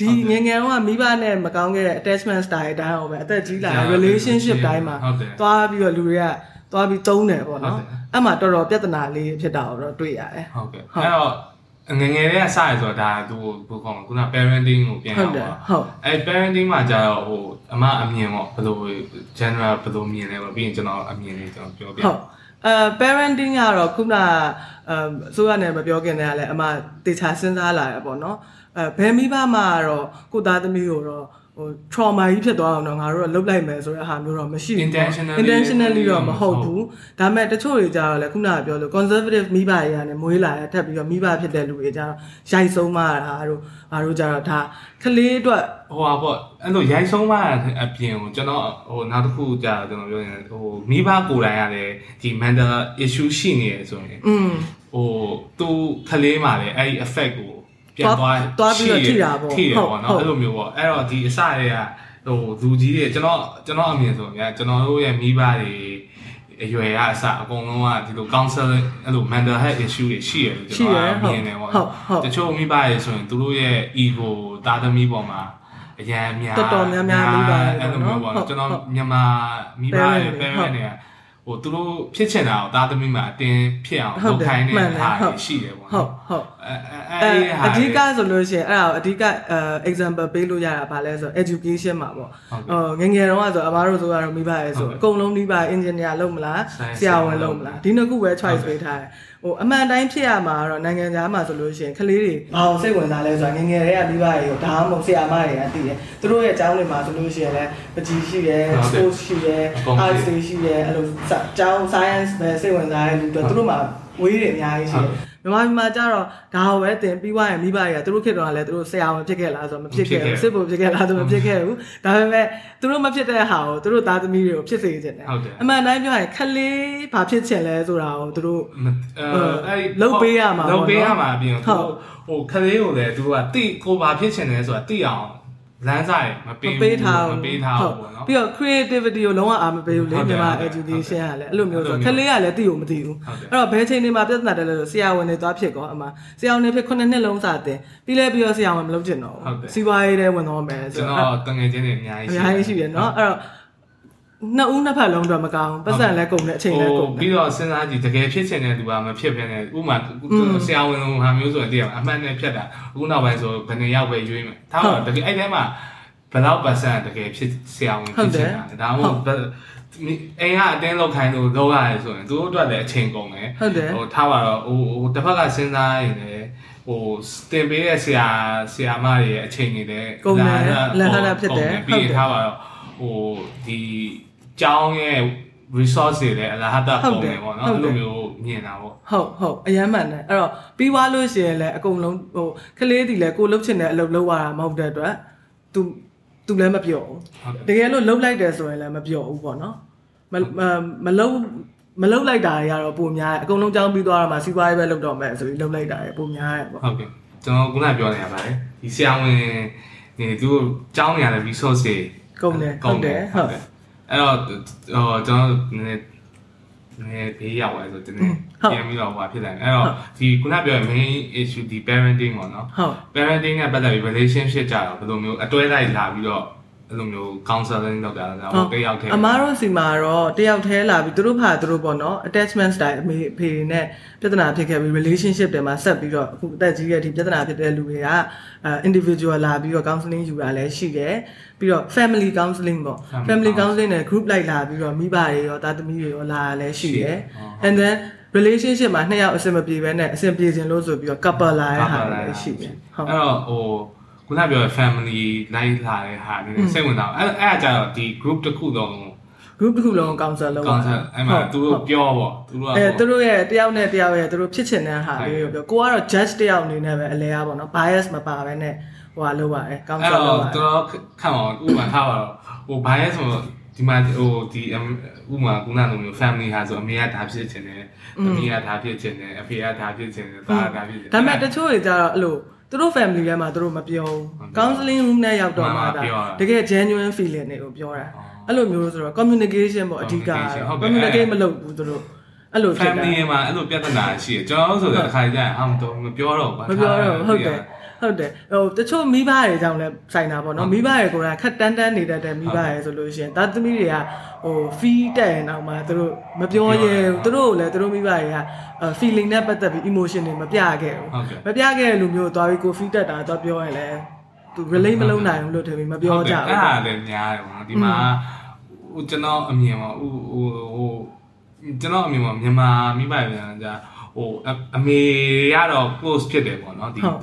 ဒီငယ်ငယ်တော့ကမိဘနဲ့မကောင်းခဲ့တဲ့ attachment style အတိုင်းအောင်ပဲအသက်ကြီးလာတဲ့ relationship တိုင်းမှာသွားပြီးတော့လူတွေက သွားပြီးတုံးတယ်ပေါ့နော်အဲ့မှာတော်တော်ပြဿနာလေးဖြစ်တာတော့တွေ့ရတယ်ဟုတ်ကဲ့အဲ့တော့ငငယ်လေးကစရဆိုတော့ဒါသူဘယ်ကောင်ခုန parenting ကိုပြန်ဟုအောင်တ်တယ်ပါဟုတ်အဲ parenting မှာကျတော့ဟိုအမအမြင်ပေါ့ဘယ်လို general ဘယ်လိုမြင်လဲပေါ့ပြီးရင်ကျွန်တော်အမြင်လေးကျွန်တော်ပြောပြဟုတ်အဲ parenting ကတော့ခုနအဆိုရနဲ့မပြောခင်တည်းကလည်းအမတေချာစဉ်းစားလာရပေါ့နော်အဲဘယ်မိဘမှကတော့ကိုသားသမီးကိုတော့ ဟို trauma ကြီးဖြစ်သွားအောင်တော့ငါတို့ကလှုပ်လိုက်မယ်ဆိုတဲ့ဟာမျိုးတော့မရှိဘူး Intentionally intentionally တော့မဟုတ်ဘူးဒါပေမဲ့တချို့တွေကြတော့လေခုနကပြောလို့ conservative မိဘတွေကနေမွေးလာတဲ့ထပ်ပြီးတော့မိဘဖြစ်တဲ့လူတွေကြတော့ရိုက်ဆုံးမတာတို့ဘာတို့ကြတော့ဒါကလေးအတွက်ဟိုပါပေါ့အဲ့လိုရိုက်ဆုံးမှအပြင်ကိုကျွန်တော်ဟိုနောက်တစ်ခုကြာကျွန်တော်ပြောရင်ဟိုမိဘကိုယ်တိုင်ရတယ်ဒီ mental issue ရှိနေရဆိုရင်อืมဟိုသူခလေးမှလည်းအဲ့ဒီ effect ကို ပြန်သွားသွားပြီးတော့ထိတာပေါ့ထိတယ်ဟုတ်ပေါ့ဟုနော်တ်အဲ့လိုမျိုးပေါ့အဲ့တော့ဒီအစတွေကဟိုလူကြီးတွေကျွန်တော်ကျွန်တော်အမြင်ဆိုရင်ကျွန်တော်တို့ရဲ့မိဘတွေအရွယ်ရအစအကုန်လုံးကဒီလို counseling အဲ့လို mental health issue တွေရှိရတယ်ရှိကျွန်ရတော်ဟုတ်အမြင်တယ်ပေါ့ဟုတ်ဟုတ်တချို့မိဘတွေဆိုရင်သူတို့ရဲ့ ego တာသမီပေါ်မှာအရန်များတော်တော်များများမိဘတွေအဲ့လိုမျိုးပေါ့ဟုတ်ကျွန်တော်ဟုတ်မြန်မာမိဘတွေ parent တွေ parent တွေက ဟိုသူတို့ဖြစ်ချင်တာကိုတာသမီမှာအတင်းဖြစ်အောင်ဟုတ်လုပ်တယ်ခိုင်းနေမှန်တယ်တာဟုတ်တွေရှိတယ်ပေါ့ဟုတ်နော်ဟုတ်အဲအဲအဲအဲဟာအဓိကဆိုလို့ရှိရင်အဲ့ဒါကိုအဓိကအဲ example ပေးလို့ရတာဗာလဲဆိုတော့ education မှာပေါ့ဟုတ်ကဲ့ဟိုငယ်ငယ်တုန်းကဆိုအမားတို့ဆိုကတော့မိဘရဲ့ဆိုဟုတ်ကဲ့အကုန်လုံးမိဘ engineer လုပ်မလား Science ဆရာဝန်လုပ်မလားဒီနှစ်ခုပဲ choice ဟုတ်ကဲ့ပေးထားတယ် ဟိုအမှန်တိုင်းဖြစ်ရမှာကတော့နိုင်ငံခြားမှာဆိုလို့ရှိရင်ကလေးတွေဘာအောင်စိတ်ဝင်စားလဲဆိုတာငယ်ငယ်တည်းကမိဘတွေရောဒါမှမဟုတ်ဆရာမတွေကသိတယ်သူတို့ရဲ့အကြောင်းတွေမှာဆိုလို့ရှိရင်လည်းပကြီးရှိတယ်ဟုတ်တယ် sports ရှိတယ်အကုန်ရှိ arts တွေရှိတယ်အဲ့လိုအကြောင်း science ပဲစိတ်ဝင်စားတဲ့လူတွေသူတို့မှာဝေးတွေအများကြီးရှိတယ် မြန်မာပြည်မှာကျတော့ဒါကိုပဲတင်ပြီးွားရင်မိဘတွေကသူတို့ခေတ်တော့လည်းသူတို့ဆရာဝန်ဖြစ်ခဲ့လားဆိုတော့မဖြစ်ခဲ့ဘူးစစ်ဘုံဖြစ်ခဲ့လားဆိုတော့မဖြစ်ခဲ့ဘူးဒါပေမဲ့သူတို့မဖြစ်တဲ့ဟာကိုသူတို့သားသမီးတွေကိုဖြစ်စေချင်တယ်ဟုတ်တယ်အမှန်တိုင်းပြောရင်ခလေးဘာဖြစ်ချင်လဲဆိုတာကိုသူတို့မအဲအဲ့ဒီလုပ်ပေးရမှာပေါ့နော်လုပ်ပေးရမှာအပြင်ဟုသူတ်ဟိုခလေးကိုလည်းသူကတိကိုဘာဖြစ်ချင်လဲဆိုတာတိအောင် လမ်းစာမပေးမပေးထားမပေးထားဘူးပေါ့နော်ပြီးတော့ creativity ကိုလုံးဝအားမပေးဘူးလေမြန်မာ education ကလည်းအဲ့လိုမျိုးဆိုခလေးကလည်းသိကိုမသိဘူးအဲ့တော့ဘယ်ချိန်တွေမှာပြဿနာတက်လဲဆိုဆရာဝန်တွေသွားဖြစ်ကောအမဆရာဝန်တွေဖြစ်ခုနှစ်နှစ်လုံးစာတင်ပြီးလဲပြီးတော့ဆရာဝန်မလုပ်ချင်တော့ဘူးစီးပွားရေးတွေဝင်တော့မယ်ဆိုတော့ကျွန်တော်တငယ်ချင်းတွေအများကြီးရှိတယ်အများကြီးရှိတယ်နော်အဲ့တော့ နှစ်ဦးနှစ်ဖက်လုံးတော့မကောင်းဘူးပတ်စံလည်းကုန်တယ်အချိန်လည်းကုန်တယ်ပြီးတော့စဉ်းစားကြည့်တကယ်ဖြစ်ချင်တဲ့သူကမဖြစ်ဘဲနဲ့ဥမာဆရာဝန်လိုဟာမျိုးဆိုရင်တည်းအမှန်နဲ့ဖြတ်တာအခုနောက်ပိုင်းဆိုဘယ်နှစ်ယောက်ပဲရွေးမယ်ဒါတော့တကယ်အဲ့ထဲမှာဘယ်လောက်ပါစံတကယ်ဖြစ်ဆရာဝန်ဖြစ်ချင်တာလဲဒါမှမဟုတ်အိမ်ကအတင်းလောက်ခိုင်းလို့လောက်ရတယ်ဆိုရင်သူတို့အတွက်လည်းအချိန်ကုန်တယ်ဟုတ်တယ်ဟိုထားပါတော့ဟိုဟိုတစ်ဖက်ကစဉ်းစားရင်လည်းဟိုတင်ပေးတဲ့ဆရာဆရာမတွေရဲ့အချိန်တွေလည်းကုန်တယ်လက်ဟတာဖြစ်တယ်ပြီးဟုတ်တယ်ရင်ထားပါတော့ဟိုဒီ ကျောင်းရဲ့ resource တွေလည်းအလားဟတာဟုတ်ပုံတယ်တယ်ပေါ့နော်ဟုတ်အဲ့တယ်လိုမျိုးမြင်တာပေါ့ဟုတ်ဟုတ်အယမ်းမှန်တယ်အဲ့တော့ပြီးွားလို့ရှိရင်လည်းအကုန်လုံးဟိုကလေးတီလည်းကိုလှုပ်ချင်တဲ့အလုပ်လုပ်ရတာမဟုတ်တဲ့အတွက် तू तू လည်းမပြောဘူးဟုတ်တကယ်လို့လှုပ်လိုက်တယ်ဆိုရင်လည်းမပြောဘူးပေါ့နော်မမမလှုပ်မလှုပ်လိုက်တာတွေကတော့ပုံများတယ်အကုန်လုံးကြောင်းပြီးသွားတော့မှစီးပွားရေးပဲလှုပ်တော့မယ်ဆိုပြီးလှုပ်လိုက်တာတွေပုံများတယ်ပေါ့ဟုတ်ကဲ့ကျွန်တော်ခုနပြောနေရပါတယ်ဒီဆရာဝန်နေသူတို့ကျောင်းနေရတဲ့ resource တွေကုန်တယ်ဟုတ်တယ်ဟုတ် အဲ့တော့ဟိုကျွန်တော်နည်းနည်းနည်းဘေးရောက်သွားဆိုတနေ့ပြန်ပြီးတော့ဟိုဖြစ်တယ်အဲ့တော့ဒီခုနပြောတဲ့ main issue ဒီ parenting ပေါ့နော်ဟုတ် parenting နဲ့ပတ်သက်ပြီး relationship ကြတော့ဘယ်လိုမျိုးအတွဲလိုက်လာပြီးတော့ အဲ့လိုမျိုး counseling လုပ်တာလဲဟိုတယောက်တည်းအမားတို့စီမှာတော့တယောက်တည်းလာပြီးသူတို့ဖာသူတို့ပေါ့နော် attachment style အမေအဖေနဲ့ပြဿနာဖြစ်ခဲ့ပြီး relationship တွေမှာဆက်ပြီးတော့အခုအသက်ကြီးတဲ့ဒီပြဿနာဖြစ်တဲ့လူတွေကအဲ individual လာပြီးတော့ counseling ယူတာလည်းရှိတယ်ပြီးတော့ family counseling ပေါ့ Family family counseling နဲ့ group လိုက်လာပြီးတော့မိဘတွေရောသားသမီးတွေရောလာတာလည်းရှိတယ် and then relationship မှာနှစ်ယောက်အဆင်မပြေဘဲနဲ့အဆင်ပြေခြင်းလို့ဆိုပြီးတော့ couple လာတဲ့ဟာလည်းရှိတယ်ဟုတ်အဲ့တော့ဟို ခုနပြောတဲ့ family လိုက်လာတဲ့ဟာနည်းနည်းစိတ်ဝင်စားအဲ့အဲ့အကြတော့ဒီ group တစ်ခုလုံး group တစ်ခုလုံး counsel လုပ်ကောင်ဆယ်အဲ့မှာသူတို့ပြောပေါ့သူတို့ကအဲသူတို့ရဲ့တယောက်နဲ့တယောက်ရဲ့သူတို့ဖြစ်ချင်တဲ့ဟာလေးကိုပြောကိုကတော့ judge တယောက်အနေနဲ့ပဲအလဲရပါတော့ bias မပါဘဲနဲ့ဟိုဟာလုပ်ရတယ်အဲ့ counsel တော့လုပ်ရတယ်တော်ခံအောင်ဥပမာထားပါတော့ဟိုဘာလဲဆိုတော့ဒီမှာဟိုဒီဥမာကုနာလိုမျိုး family ဟာဆိုအမေကဒါဖြစ်ချင်တယ်အမေကဒါဖြစ်ချင်တယ်အဖေကဒါဖြစ်ချင်တယ်သားကဒါဖြစ်ချင်တယ်ဒါပေမဲ့တချို့တွေကြတော့အဲ့လို သူတို့ family ထဲမှာသူတို့မပြောဘူး counseling room နဲ့ရောက်တော့မှဒါပြောတာတကယ် genuine feeling တွေကိုပြောတာအော်အဲ့လိုမျိုးဆိုတော့ communication ပေါ့အဓိက communicate မလုပ်ဘူးသူတို့ အဲ့လိုဖြစ်တာ family မှာအဲ့လိုပြဿနာရှိတယ်ကျွန်တော်ဆိုတော့တစ်ခါကြရင်အောင်တော့မပြောတော့ဘူးမပြောတော့ဟုတ်တယ်ဟုတ်တယ်ဟိုတချို့မိဘတွေကြောင့်လည်းဆိုင်တာပေါ့နော်မိဘတွေကိုယ်ကခက်တန်းတန်းနေတတ်တဲ့မိဘတွေဆိုလို့ရှိရင်သားသမီးတွေကဟို fee တက်ရင်တော့မှသူတို့မပြောရဲဘူးသူတို့လည်းသူတို့မိဘတွေက feeling နဲ့ပတ်သက်ပြီး emotion တွေမပြခဲ့ဘူးမပြခဲ့တဲ့လူမျိုးသွားပြီးကို fee တက်တာတော့ပြောရင်လည်းသူ relate မလုပ်နိုင်ဘူးလို့ထင်ပြီးမပြောကြဘူးအဲ့ဒါလည်းများတယ်ပေါ့နော်ဒီမှာဟိုကျွန်တော်အမြင်ပါဟိုဟိုဟို ကျွန်တော်အမြင်ပါမြန်မာမိဘပြန်ကြဟိုအမေကတော့ close ဖြစ်တယ်ပေါ့နော်ဒီဟို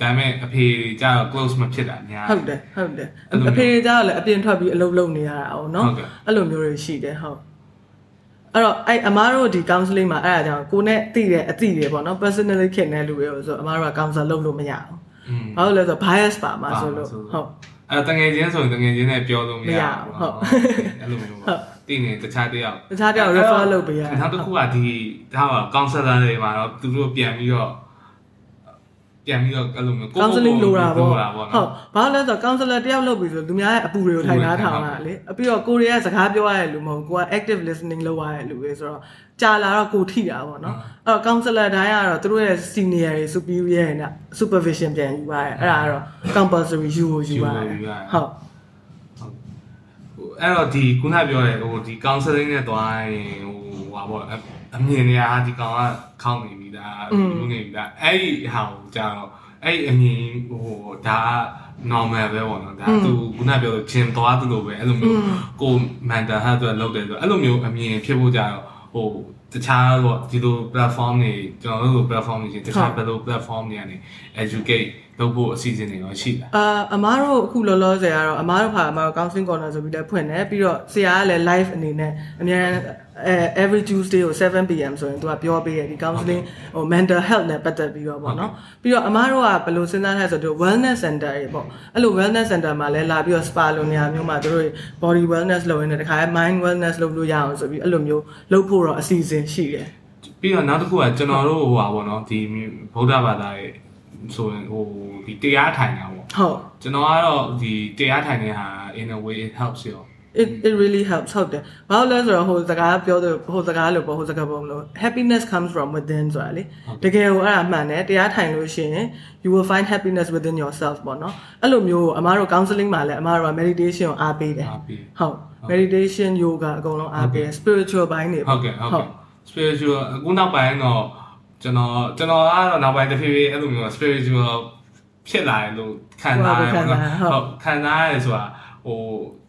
ဒါပေမဲ့အဖေကျတော့ close မဖြစ်တာများဟုတ်တယ်ဟုတ်တယ်အဖေကျတော့လည်းအပြင်ထွက်ပြီးအလုပ်လုပ်နေရတာအောင်နော်ဟုတ်ကဲ့အဲ့လိုမျိုးတွေရှိတယ်ဟုတ်အဲ့တော့အဲ့အမားတို့ဒီ counseling မှာအဲ့ဒါကြောင့်ကိုနဲ့သိတဲ့အသိတွေပေါ့နော် personally ခင်တဲ့လူတွေကိုဆိုအမားတို့က counsel လုပ်လို့မရဘူးอืมဘာလို့လဲဆိုတော့ bias ပါမှာဆိုလို့ပါမှာဆိုလို့ဟုတ်အဲ့တငယ်ချင်းဆိုရင်တငယ်ချင်းနဲ့ပြောလို့မရမရဘူးဟုတ်အဲ့လိုမျိုးပေါ့ တည်နေတခြားတယောက်တခြားတယောက် refer လုပ်ပေးရတယ်နောက်တစ်ခုကဒီဒါက counselor တွေမှာတော့သူတို့ပြန်ပြီးတော့ပြန်ပြီးတော့အဲ့လိုမျိုး counseling လိုတာပေါ့လိုဟုတ်တာပေါ့ဘာနော်လို့လဲဆိုတော့ counselor တယောက်လုပ်ပြီဆိုသူများရဲ့အပူတွေကိုထိုင်ထားထောင်တာလေအပြီးတော့ကိုရီးယားစကားပြောရတဲ့လူမဟုတ်ကိုက active listening လုပ်ရတဲ့လူပဲဆိုတော့ကြာလာတော့ကိုထိတာပေါ့နော်အဲ့တော့ counselor တိုင်းကတော့သူတို့ရဲ့ senior တွေ superior တွေနဲ့ supervision ပြန်ယူရတယ်အဲ့ဒါကတော့ compulsory ယူကိုယူရတယ်ဟုတ်ဟို အဲ့တော့ဒီခုနပြောရဲဟိုဒီ counseling နဲ့တွားရင်ဟိုဟာပေါ့အအမြင်တွေကဟာဒီကောင်ကခေါင်းနေပြီလားလူနေပြီလားအဲ့ဒီဟာကိုကြာတော့အဲ့ဒီအမြင်ဟိုဒါက normal ပဲပေါ့နော်ဒါသူခုနပြောလို့ဂျင်သွားသလိုပဲအဲ့လိုမျိုးကို mental health အတွက်လုပ်တယ်ဆိုအဲ့လိုမျိုးအမြင်ဖြစ်ဖို့ကြာတော့ဟိုတခြားတော့ဒီလို platform တွေကျွန်တော်တို့ platform တွေရှင်တခြားဘယ်လို platform တွေကနေ educate လုပ်ဖို့အစီအစဉ်တွေရောရှိလားအာအမားတို့အခုလောလောဆယ်ကတော့အမားတို့ဟာအမားတို့ counseling corner ဆိုပြီးလည်းဖွင့်တယ်ပြီးတော့ဆရာကလည်း live အနေနဲ့အများအဲ every Tuesday ကို 7pm ဆိုရင်သူကပြောပေးရဒီ counseling ဟို mental health နဲ့ပတ်သက်ပြီးတော့ပေါ့နော်ပြီးတော့အမားတို့ကဘယ်လိုစဉ်းစားလဲဆိုတော့ wellness center တွေပေါ့အဲ့လို wellness center မှာလည်းလာပြီးတော့ spa လိုနေရာမျိုးမှာသူတို့ body wellness လုပ်ရင်းနဲ့တခါ mind wellness လုပ်လို့ရအောင်ဆိုပြီးအဲ့လိုမျိုးလုပ်ဖို့တော့အစီအစဉ်ရှိတယ်ပြီးတော့နောက်တစ်ခုကကျွန်တော်တို့ဟိုပါပေါ့နော်ဒီဗုဒ္ဓဘာသာရဲ့ ဆိုရင်ဟိုဒီတရားထိုင်တာပေါ့ဟုတ်ကျွန်တော်ကတော့ဒီတရားထိုင်တဲ့ဟာ in a way it helps you it it really helps ဟုတ်တယ်ဘာလို့လဲဆိုတော့ဟိုစကားပြောတဲ့ဟိုစကားလို့ပေါ့ဟိုစကားပုံလို့ happiness comes from within ဆိုတာလေတကယ်ကိုအဲ့ဒါမှန်တယ်တရားထိုင်လို့ရှိရင် you will find happiness within yourself ပေါ့နော်အဲ့လိုမျိုးအမားတို့ counseling မှာလည်းအမားတို့က meditation ကိုအားပေးတယ်အားပေးဟုတ် meditation yoga အကုန်လုံးအားပေးတယ် spiritual ဘိုင်းတွေဟုတ်ကဲ့ဟုတ်ကဲ့ spiritual အခုနောက်ပိုင်းတော့ ကျွန်တော်ကျွန်တော်ကတော့နောက်ပိုင်းတစ်ဖြည်းဖြည်းအဲ့လိုမျိုး spiritual ဖြစ်လာတယ်လို့ခံစားရတယ်ပေါ့နော်ဟုတ်ခံစားရတယ်ဆိုတာဟို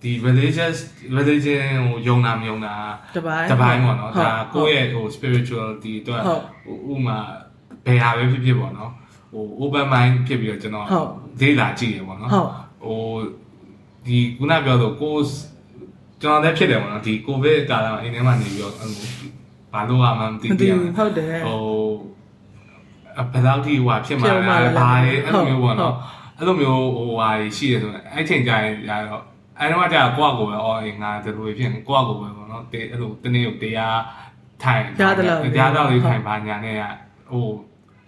ဒီ religious religion ဟိုယုံနာမယုံနာတပိုင်းတပိုင်းပေါ့နော်ဟုတ်ဒါကိုယ့်ရဲ့ဟို spirituality အတွက်ဟုတ်ဟိုဥမာဘယ်ဟာပဲဖြစ်ဖြစ်ပေါ့နော်ဟို open mind ဖြစ်ပြီးတော့ကျွန်တော်ဟုတ်ဒေးလာကြည့်ရပေါ့နော်ဟုတ်ဟိုဒီခုနပြောတော့ကိုယ်ကျွန်တော်လည်းဖြစ်တယ်ပေါ့နော်ဒီ covid ကာလမှာအိမ်ထဲမှာနေပြီးတော့ဟို ဘာလို့မှမသိမသိဘူးဘူးဟုတ်တယ်ဟိုအဘယ်လောက်ထိဟိုဖြစ်မှာဖြစ်မှာလဲလဲဘာလဲအဲ့လိုမျိုးပေါ့ဟုတ်နော်အဲ့လိုမျိုးဟိုဟာရှိရဆိုရင်အဲ့ချိန်ကျရင်ရတော့အဲ့တော့ကြာကိုယ့်အကိုပဲအော်ငါဒီလိုဖြစ်ရင်ကိုယ့်အကိုပဲပေါ့နော်တေအဲ့လိုတနေ့ကိုတရားထိုင်ကြားသလောက်ကြားတော့လေးထိုင်ပါညာနဲ့ကဟို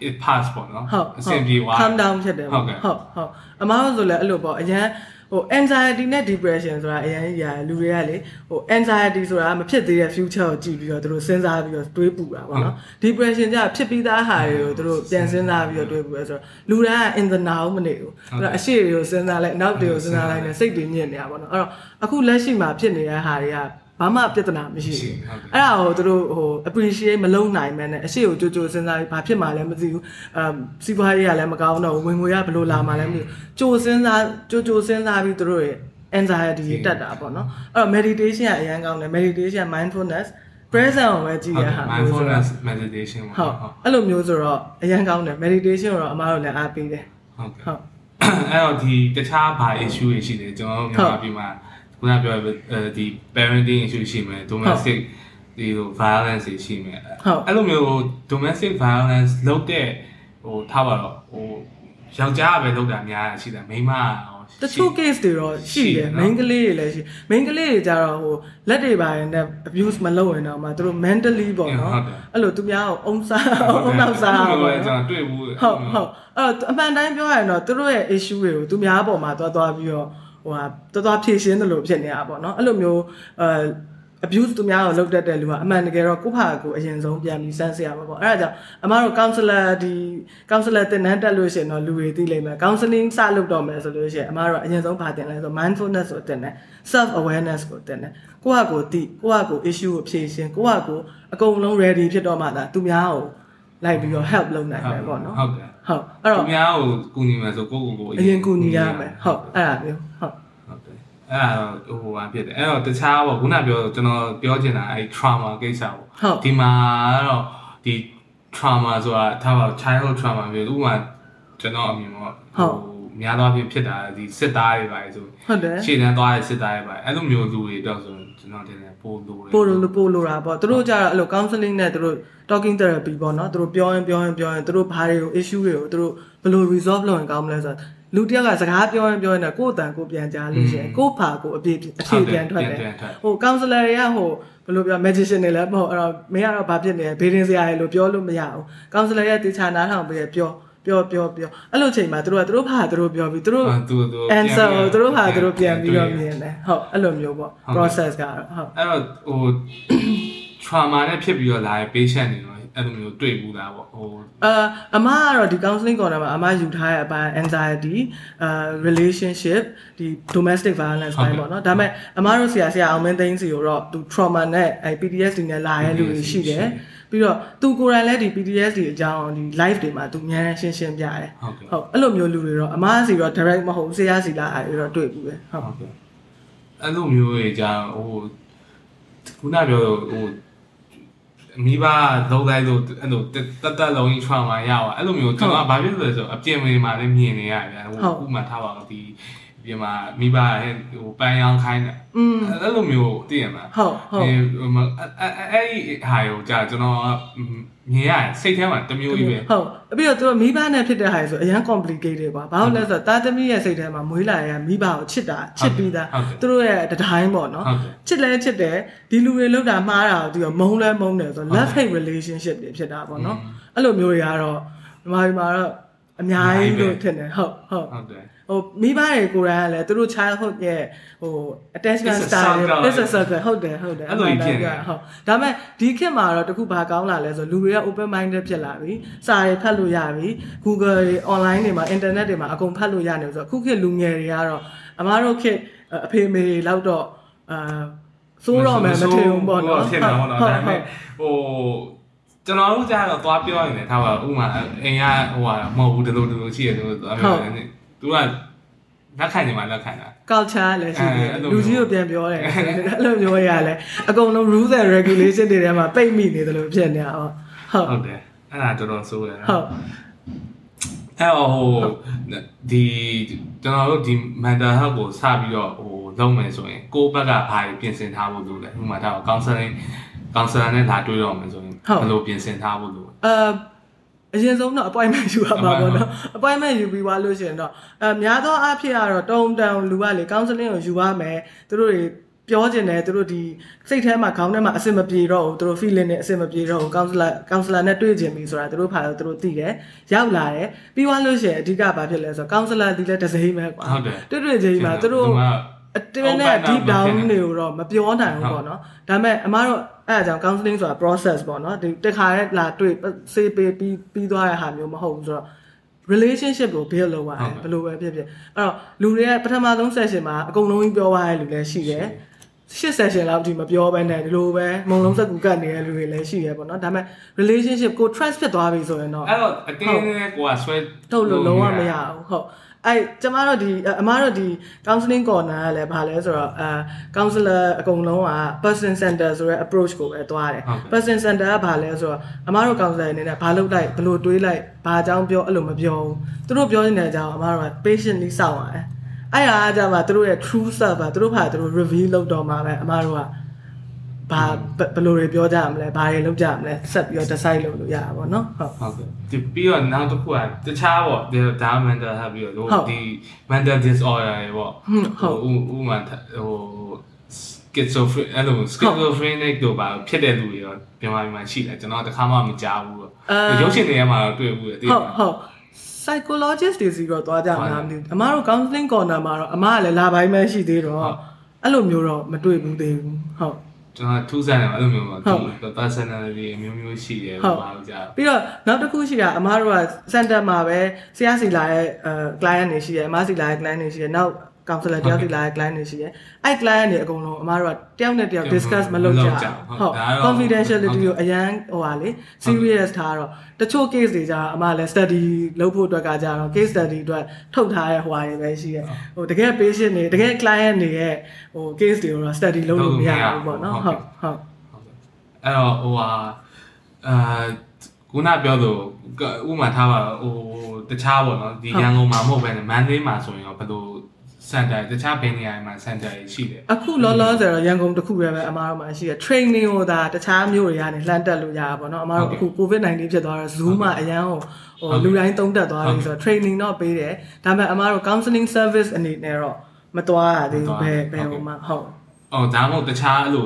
it pass ပေါ့နော်ဟုတ်အဆင်ပြေသွား calm down ဖြစ်တယ်ဟုတ်ကဲ့ဟုတ်ဟုတ်အမားတို့ဆိုလည်းအဲ့လိုပေါ့အရန် ဟို anxiety နဲ့ depression ဆိုတာအရင်ကြီးရတယ်လူတွေကလေဟို anxiety ဆိုတာမဖြစ်သေးတဲ့ future ကိုကြည့်ပြီးတော့သူတို့စဉ်းစားပြီးတော့တွေးပူတာပေါ့နော် depression ကျဖြစ်ပြီးသားဟာတွေကိုသူတို့ပြန်စဉ်းစားပြီးတော့တွေးပူရဲဆိုတော့လူတွေက in the now မနေဘူးအဲ့တော့အရှိတွေကိုစဉ်းစားလိုက်နောက်တွေကိုစဉ်းစားလိုက်နဲ့စိတ်တွေညစ်နေတာပေါ့နော်အဲ့တော့အခုလက်ရှိမှာဖြစ်နေတဲ့ဟာတွေက ဘာမှပြဿနာမရှိရှိဘူးဟုတ်ကဲ့အဲ့ဒါကိုသူတို့ဟို appreciate မလုပ်နိုင်မဲနဲ့အရှိကိုကြိုကြိုစဉ်းစားပြီးဘာဖြစ်မှလည်းမသိဘူးအမ်စီးပွားရေးကလည်းမကောင်းတော့ဘူးဝင်ငွေကဘယ်လိုလာမှလည်းမသိဘူးကြိုစဉ်းစားကြိုကြိုစဉ်းစားပြီးသူတို့ရဲ့ anxiety တွေတက်တာပေါ့နော်အဲ့တော့ meditation ကအရန်ကောင်းတယ် meditation mindfulness present ကိုပဲကြည့်ရဟာမျိုးဆိုတော့ mindfulness meditation ဟုတ်ပေါ့ဟုတ်အဲ့လိုမျိုးဆိုတော့အရန်ကောင်းတယ် meditation ကိုတော့အမားတို့လည်းအားပေးတယ်ဟုတ်ကဲ့ဟုတ်အဲ့တော့ဒီတခြားဘာ issue တွေရှိတယ်ကျွန်တော်တို့မြန်မာပြည်မှာ ခုနပြောအဲဒီ parenting issue ရှိမယ် domestic ဒီလို violence တွေရှိမယ်ဟုတ်အဲ့လိုမျိုး domestic violence လုပ်တဲ့ဟိုထားပါတော့ဟိုယောက်ျားကပဲလုပ်တာများတာရှိတယ်မိန်းမကရောတချို့ case တွေတော့ရှိတယ်နော် main ကလေးတွေလည်းရှိ main ကလေးတွေကြတော့ဟိုလက်တွေပါရင်လည်း abuse မလုပ်ရင်တော့မှသူတို့ mentally ပေါ့နော်ဟုတ်တယ်အဲ့လိုသူများကိုအုံစားအုံနောက်စားအဲ့လိုပေါ့ပဲကျွန်နော်တော်တွေ့ဘူးဟုတ်ဟုတ်အဲ့တော့အမှန်တိုင်းပြောရရင်တော့သူတို့ရဲ့ issue တွေကိုသူများပေါ်မှာသွားသွားပြီးတော့ ဟဟိုဟာတော်တော်ဖြည့်ရှင်းတယ်လို့ဖြစ်နေတာပေါ့နော်အဲ့လိုမျိုးအဲ abuse သူများကိုလုပ်တတ်တဲ့လူကအမှန်တကယ်တော့ကိုယ့်ဟာကိုယ်အရင်ဆုံးပြန်ပြီးစမ်းစစ်ရမှာပေါ့အဲ့ဒါကြောင့်အမတို့ counselor ဒီ counselor တင်နန်းတက်လို့ရှိရင်တော့လူတွေသိလိမ့်မယ် counseling စလုပ်တော့မယ်ဆိုလို့ရှိရင်အမတို့အရင်ဆုံးဗာတင်လဲဆို mindfulness ကိုတင်တယ် self awareness ကိုတင်တယ်ကိုယ့်ဟာကိုယ်သိကိုယ့်ဟာကိုယ် issue ကိုဖြေရှင်းကိုယ့်ဟာကိုယ်အကုန်လုံး ready ဖြစ်တော့မှသာသူများကိုလိုက်ပြီးတော့ help လုပ်နိုင်မယ်ပေါ့နော်ဟုတ်တယ် ဟုတ်အဲ့တော့သူများကိုကူညီမယ်ဆိုကိုယ့်ကိုယ်ကိုအရင်ကူညီရမယ်ဟုတ်အဲ့ဒါမျိုးဟုတ်ဟုတ်တယ်အဲ့ဒါတော့ဟိုဟာဖြစ်တယ်အဲ့တော့တခြားပေါ့ခုနပြောကျွန်တော်ပြောချင်တာအဲ့ trauma ကိစ္စပေါ့ဟုတ်ဒီမှာကတော့ဒီ trauma ဆိုတာထားပါ childhood trauma မျိုးဥပမာကျွန်တော်အမြင်ပေါ့ များသောအားဖြင့်ဖြစ်တာဒီစစ်သားတွေပါလေဆိုဟုတ်တယ်ရှေ့တန်းသွားတဲ့စစ်သားတွေပါအဲ့လိုမျိုးလူတွေတော့ဆိုကျွန်တော်တင်တယ်ပို့လို့ပို့လို့ပို့လို့တာပေါ့သူတို့ကြတော့အဲ့လို counseling နဲ့သူတို့ talking therapy ပေါ့နော်သူတို့ပြောရင်ပြောရင်ပြောရင်သူတို့ဘာတွေကို issue တွေကိုသူတို့ဘယ်လို resolve လုပ်ရင်ကောင်းမလဲဆိုတော့လူတစ်ယောက်ကစကားပြောရင်ပြောရင်တော့ကိုယ့်အတန်ကိုပြန်ကြားလို့ရှိရင်ကိုယ့်ဖာကိုအပြည့်အဖြေပြန်ထွက်တယ်ဟို counselor တွေကဟိုဘယ်လိုပြော magician တွေလည်းမဟုတ်အဲ့တော့မင်းကတော့ဘာဖြစ်နေလဲဘေးရင်စရာတွေလို့ပြောလို့မရဘူး counselor ရဲ့တေချာနားထောင်ပြီးပြော ပြောပြောပြောအဲ့လိုချိန်မှာသူတို့ကသူတို့ဖာသူတို့ပြောပြီးသူတို့သူသူ answer ကိုသူတို့ဟာသူတို့ပြန်ပြီးတော့မြင်တယ်ဟုတ်အဲ့လိုမျိုးပေါ့ process ကတော့ဟုတ်အဲ့တော့ဟို trauma နဲ့ဖြစ်ပြီးတော့လာတဲ့ patient တွေတော့အဲ့လိုမျိုးတွေ့ဘူးလားပေါ့ဟိုအာအမကတော့ဒီ counseling corner မှာအမယူထားတဲ့အပိုင်း anxiety အာ relationship ဒီ domestic violence ပိုင်းပေါ့နော်ဒါပေမဲ့အမတို့ဆရာဆရာအောင်မင်းသိန်းစီကိုတော့သူ trauma နဲ့အဲ PTSD နဲ့လာတဲ့လူတွေရှိတယ် ပြီးတော့သူကိုယ်တိုင်လည်းဒီ PTSD အကြောင်းဒီ live တွေမှာသူအများကြီးရှင်းရှင်းပြတယ်ဟုတ်ကဲ့ဟုတ်အဲ့လိုမျိုးလူတွေတော့အမစီတော့ direct မဟုတ်ဆရာစီလာအဲ့တော့တွေ့ဘူးပဲဟုတ်ဟုတ်ကဲ့အဲ့လိုမျိုးကြီးကြာဟိုခုနပြောဟိုမိဘလုံးလိုက်လို့အဲ့လိုတက်တက်လုံးကြီး trauma ရပါအဲ့လိုမျိုးကျွန်တော်ကဘာဖြစ်လို့လဲဆိုအပြင်ဝင်မှာလည်းမြင်နေရတယ်ဟိုဥမာထားပါတော့ဒီ ပြင်မှာမိဘဟိုပန်းရောင်းခိုင်းတယ်อืมအဲ့လိုမျိုးသိရမှာဟုတ်ဟုတ်အဲအဲ့ဒီဟာကိုကြာကျွန်တော်မြင်ရစိတ်ထဲမှာတမျိုးကြီးပဲဟုတ်ပြီးတော့သူတို့မိဘနဲ့ဖြစ်တဲ့ဟာဆိုအရန် complicated ကွာဘာလို့လဲဆိုတော့တာသမီရဲ့စိတ်ထဲမှာမွေးလာရမိဘကိုချစ်တာချစ်ပြီးသားသူတို့ရဲ့တတိုင်းပေါ့နော်ဟုတ်ကဲ့ချစ်လဲချစ်တယ်ဒီလူတွေလောက်တာမှားတာကိုသူကမုန်းလဲမုန်းတယ်ဆိုတော့ love hate relationship တွေဖြစ်တာပေါ့နော်အဲ့လိုမျိုးတွေကတော့ဒီမှာဒီမှာတော့အများကြီးလို့ထင်တယ်ဟုတ်ဟုတ်ဟုတ်တယ် ဟိုမိဘတွေကိုယ်တိုင်ကလည်းသူတို့ childhood ရဲ့ဟို attachment It's a style circle. is a circle ဟုတ်တယ်ဟုတ်တယ်အဲ့လိုကြီးဖြစ်နေဟုတ်ဒါပေမဲ့ဒီခေတ်မှာတော့တခုဘာကောင်းလာလဲဆိုလူတွေက open minded ဖြစ်လာပြီစာတွေဖတ်လို့ရပြီ Google တွေ online တွေမှာ internet တွေမှာအကုန်ဖတ်လို့ရနေဆိုတော့အခုခေတ်လူငယ်တွေကတော့အမားတို့ခေတ်အဖေမေတွေလောက်တော့အာစိုးတော့မယ်မထင်ဘူးပေါ့နော်ထင်တာပေါ့နော်ဒါပေမဲ့ဟိုကျွန်တော်တို့ကြားတော့သွားပြောရင်လည်းထားပါဥမာအိမ်ကဟိုဟာမဟုတ်ဘူးဒီလိုဒီလိုရှိရတယ်လို့သွားပြောတယ် သူကလက်ခံနေမှာလက်ခံတာ culture လည်းရှိတယ်အဲ့လိုလူကြီးကိုပြန်ပြောတယ်အဲ့လိုမျိုးရလဲအကုန်လုံး rules and regulation တွေထဲမှာပိတ်မိနေတယ်လို့ဖြစ်နေတာဟုတ်ဟုတ်ဟုတ်တယ်အဲ့ဒါတော်တော်ဆိုးရတာဟုတ်အဲ့တော့ဟိုဒီကျွန်တော်တို့ဒီ mental health ကိုစပြီးတော့ဟိုလုပ်မယ်ဆိုရင်ကိုယ့်ဘက်ကဘာတွေပြင်ဆင်ထားဖို့လိုလဲဥပမာဒါ counseling counselor နဲ့လာတွေ့တော့မယ်ဆိုရင်ဘယ်လိုပြင်ဆင်ထားဖို့လိုလဲအာ အရင်ဆုံးတော့ appointment ယူရမှာပေါ့နော် appointment ယူပြီးသွားလို့ရှိရင်တော့အများသောအားဖြင့်ကတော့တုံတန်လူကလေ counseling ကိုယူရမယ်သူတို့တွေပြောကျင်တယ်သူတို့ဒီစိတ်ထဲမှာခေါင်းထဲမှာအဆင်မပြေတော့ဘူးသူတို့ feeling နဲ့အဆင်မပြေတော့ဘူး counselor counselor နဲ့တွေ့ကျင်ပြီဆိုတာသူတို့ဖာတော့သူတို့သိတယ်ရောက်လာတယ်ပြီးသွားလို့ရှိရင်အဓိကဘာဖြစ်လဲဆိုတော့ counselor ဒီလည်းတစ်စိမ့်ပဲကွာဟုတ်တယ်တွေ့တွေ့ချင်းမှာသူတို့အတွင်းနဲ့ deep down တွေကိုတော့မပြောနိုင်ဘူးပေါ့နော်ဒါပေမဲ့အမားတို့ အဲ့အကြောင်း counseling ဆိုတာ process ပေါ့နော်ဒီတစ်ခါနဲ့လာတွေ့စေးပေးပြီးပြီးသွားတဲ့ဟာမျိုးမဟုတ်ဘူးဆိုတော့ relationship ကို build လုပ်ရတယ်ဘယ်လိုပဲဖြစ်ဖြစ်အဲ့တော့လူတွေကပထမဆုံး session မှာအကုန်လုံးကြီးပြောသွားတဲ့လူလည်းရှိတယ်ရှစ် session လောက်ဒီမပြောဘဲနဲ့ဒီလိုပဲမုံလုံးစက်ကူကတ်နေတဲ့လူတွေလည်းရှိရပေါ့နော်ဒါပေမဲ့ relationship ကို trust ဖြစ်သွားပြီဆိုရင်တော့အဲ့တော့အတင်းနဲ့ကိုကဆွဲထုတ်လို့လုံးဝမရဘူးဟုတ် အဲ့ကျမတို့ဒီအမားတို့ဒီ counseling corner ကလည်းဗာလဲဆိုတော့အာ counselor အကုန်လုံးက person center ဆိုတဲ့ approach ကိုပဲသွားတယ် person center ကဗာလဲဆိုတော့အမားတို့ counselor အနေနဲ့ဘာလုပ်လိုက်ဘယ်လိုတွေးလိုက်ဘာအကြောင်းပြောအဲ့လိုမပြောဘူးသူတို့ပြောနေတဲ့အကြောင်းအမားတို့က patiently စောင့်ရတယ်အဲ့ဒါအကြမှာသူတို့ရဲ့ true self ကသူတို့ဘာသူတို့ reveal လုပ်တော့မှာပဲအမားတို့က ဘာဘယ်လိုတွေပြောကြမလဲဘာတွေလုပ်ကြမလဲဆက်ပြီးတော့ decide လုပ်လို့ရတာပေါ့နော်ဟုတ်ဟုတ်ကဲ့ဒီပြီးတော့နောက်တစ်ခုကတခြားပေါ့ဒီဒါ mental health ပြီးတော့ဟုတ်ဒီ mental disorder တွေပေါ့ဟုတ်ဟုတ်ဥဥမာဟို schizophrenic အဲ့လို schizophrenic တို့ပါဖြစ်တဲ့လူတွေရောမြန်မာပြည်မှာရှိတယ်ကျွန်တော်တခါမှမကြားဘူးတော့အာရုပ်ရှင်တွေထဲမှာတော့တွေ့ဘူးတယ်သိဟုတ်ပါဟုတ် psychologist တွေစီတော့သွားကြမှာမသိဘူးအမားတို့ counseling corner မှာတော့အမားကလည်းလာပိုင်းပဲရှိသေးတော့အဲ့လိုမျိုးတော့မတွေ့ဘူးသေးဘူးဟုတ် ကျွန်တော်ထူးဆန်းတယ်အဲ့လိုမျိုးပေါ့ဟုတ်ဒီ personality အမျိုးမျိုးရှိတယ်ဟုတ်ဘာလို့ကြာပြီးတော့နောက်တစ်ခုရှိတာအမားတို့က center မှာပဲဆရာစီလာရဲ့အဲ client တွေရှိတယ်အမားစီလာရဲ့ client တွေရှိတယ်နောက် counselor တယောက်စီလာရဲ့ client တွေရှိတယ်အဲ့ client တွေအကုန်လုံးအမားတို့ကတယောက်နဲ့တယောက် discuss မလုပ်ကြဘူးဟုတ် confidentiality ကိုအရန်ဟိုပါလေ serious ထားတော့တချို့ case တွေကြာအမားလည်း study လုပ်ဖို့အတွက်ကကြာတော့ case study အတွက်ထုတ်ထားတဲ့ဟိုဟာတွေပဲရှိတယ်ဟိုတကယ် patient တွေတကယ် client တွေရဲ့ဟို case တွေကိုတော့ study လုပ်လို့မရဘူးပေါ့နော်ဟုတ်ဟုတ်အဲ့တော့ဟိုဟာအာခုနပြောလို့ဥပမာထားပါဟိုတခြားပေါ့နော်ဒီရန်ကုန်မှာမဟုတ်ပဲနဲ့မန္တလေးမှာဆိုရင်ရောဘယ်လို စင်တာတခြားဘယ်နေရာမှာစင်တာရှိတယ်အခုလောလောဆယ်တော့ရန်ကုန်တစ်ခုတည်းပဲအမားတို့မှာရှိရ training ကိုဒါတခြားမြို့တွေကနေလှမ်းတက်လို့ရတာပေါ့နော်အမားတို့အခု covid-19 ဖြစ်သွားတော့ zoom မှာအရန်ဟိုဟိုလူတိုင်းသုံးတက်သွားပြီဆိုတော့ training တော့ပေးတယ်ဒါပေမဲ့အမားတို့ counseling service အနေနဲ့တော့မသွားရသေးဘူးဘယ်ဘယ်ဟိုမှာဟုတ် အော်ဒါမှမဟုတ်တခြားအဲ့လို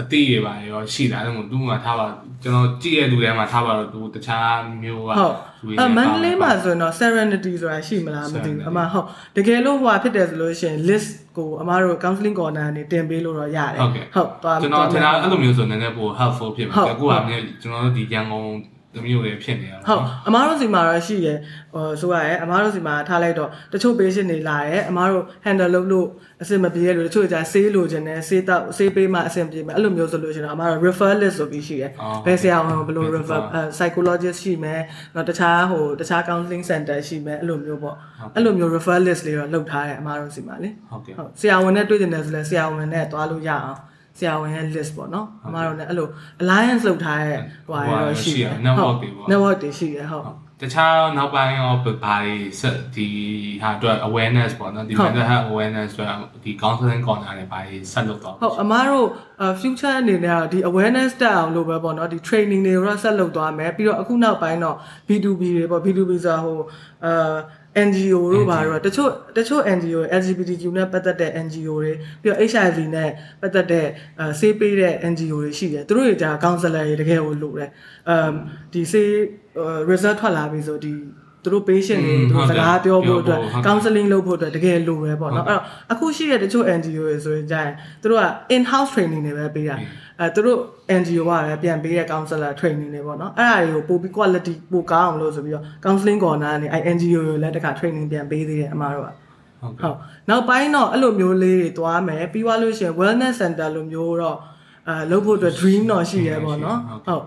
အတိရပါရောရှိတာအဲ့လိုသူ့မှာထားပါကျွန်တော်ကြည့်ရတဲ့လူထဲမှာထားပါတော့သူတခြားမျိုးကဟုတ်အမန္တလေးမှာဆိုရင်တော့ serenity ဆိုတာရှိမလားမသိဘူးအမဟုတ်တကယ်လို့ဟိုဟာဖြစ်တယ်ဆိုလို့ရှိရင် list ကိုအမတို့ counseling corner ကနေတင်ပေးလို့တော့ရတယ်ဟုတ်ကဲ့ဟုတ်သွားကျွန်တော်ထင်တာအဲ့လိုမျိုးဆိုနည်းနည်းပို helpful ဖြစ်မှာဟုတ်အခုကမြေကျွန်တော်တို့ဒီရန်ကုန်တ မျိုးတွေဖြစ်နေတာဟုတ်အမားတို့စီမှာတော့ရှိရယ်ဟိုဆိုရယ်အမားတို့စီမှာထားလိုက်တော့တချို့ patient တွေလာရယ်အမားတို့ handle လုပ်လို့အဆင်မပြေရလို့တချို့ကြာဆေးလိုချင်တယ်ဆေးတော့ဆေးပေးမှအဆင်ပြေမယ်အဲ့လိုမျိုးဆိုလို့ရှိရင်တော့အမားတို့ refer list ဆိုပြီးရှိရယ်ဘယ်ဆရာဝန်ဘယ်လို refer psychologist ရှိမယ်တော့တခြားဟိုတခြား counseling center ရှိမယ်အဲ့လိုမျိုးပေါ့အဲ့လိုမျိုး refer list လေးတော့လုပ်ထားတယ်အမားတို့စီမှာလေဟုတ်ကဲ့ဟုတ်ဆရာဝန်နဲ့တွေ့ကျင်တယ်ဆိုလဲဆရာဝန်နဲ့တွားလို့ရအောင် ဆရာဝန်ရဲ့ list ပေါ့နော်အမားတို့လည်းအဲ့လို alliance လုပ်ထားတဲ့ဟိုဟာရောရှိတယ် network တွေပေါ့ network တွေရှိတယ်ဟုတ်တခြားနောက်ပိုင်းရောဘာတွေဆက်ဒီဟာအတွက် awareness ပေါ့နော်ဒီဟုတ် mental health awareness အတွက်ဒီ counseling corner တွေဘာတွေဆက်လုပ်တော့ဟုတ်အမားတို့ uh, future အနေနဲ့ကတော့ဒီ awareness တက်အောင်လို့ပဲပေါ့နော်ဒီ training တွေတော့ဆက်လုပ်သွားမယ်ပြီးတော့အခုနောက်ပိုင်းတော့ B2B တွေပေါ့ B2B ဆိုတာဟိုအာ NGO တို့ဘာတို့ကတချို့တချို့ NGO LGBTQ နဲ့ပတ်သက်တဲ့ NGO တွေပြီးတော့ HIV နဲ့ပတ်သက်တဲ့အာဆေးပေးတဲ့ NGO တွေရှိတယ်သူတို့တွေကြာ counselor တွေတကယ်ကိုလို့တယ်အမ်ဒီဆေး result ထွက်လာပြီဆိုဒီသူတို့ patient တွေသူတို့စကားပြောဖို့အတွက် counseling လုပ်ဖို့အတွက်တကယ်လိုပဲပေါ့နော်အဲ့တော့အခုရှိတဲ့တချို့ NGO တွေဆိုရင်ကြာရင်သူတို့က in house training တွေပဲပေးတာ အဲသူတို့ NGO ကလည်းပြန်ပေးတဲ့ counselor training တွေပေါ့နော်အဲ့ဒါတွေကိုပိုပြီး quality ပိုကောင်းအောင်လို့ဆိုပြီးတော့ counseling corner ကနေအဲ NGO တွေလည်းတခါ training ပြန်ပေးသေးတယ်အမားတို့ကဟုတ်ကဲ့ဟုတ်နောက်ပိုင်းတော့အဲ့လိုမျိုးလေးတွေသွားမယ်ပြီးသွားလို့ရှိရင် wellness center လိုမျိုးတော့အဲလုပ်ဖို့အတွက် dream တော့ရှိရဲပေါ့နော်ဟုတ်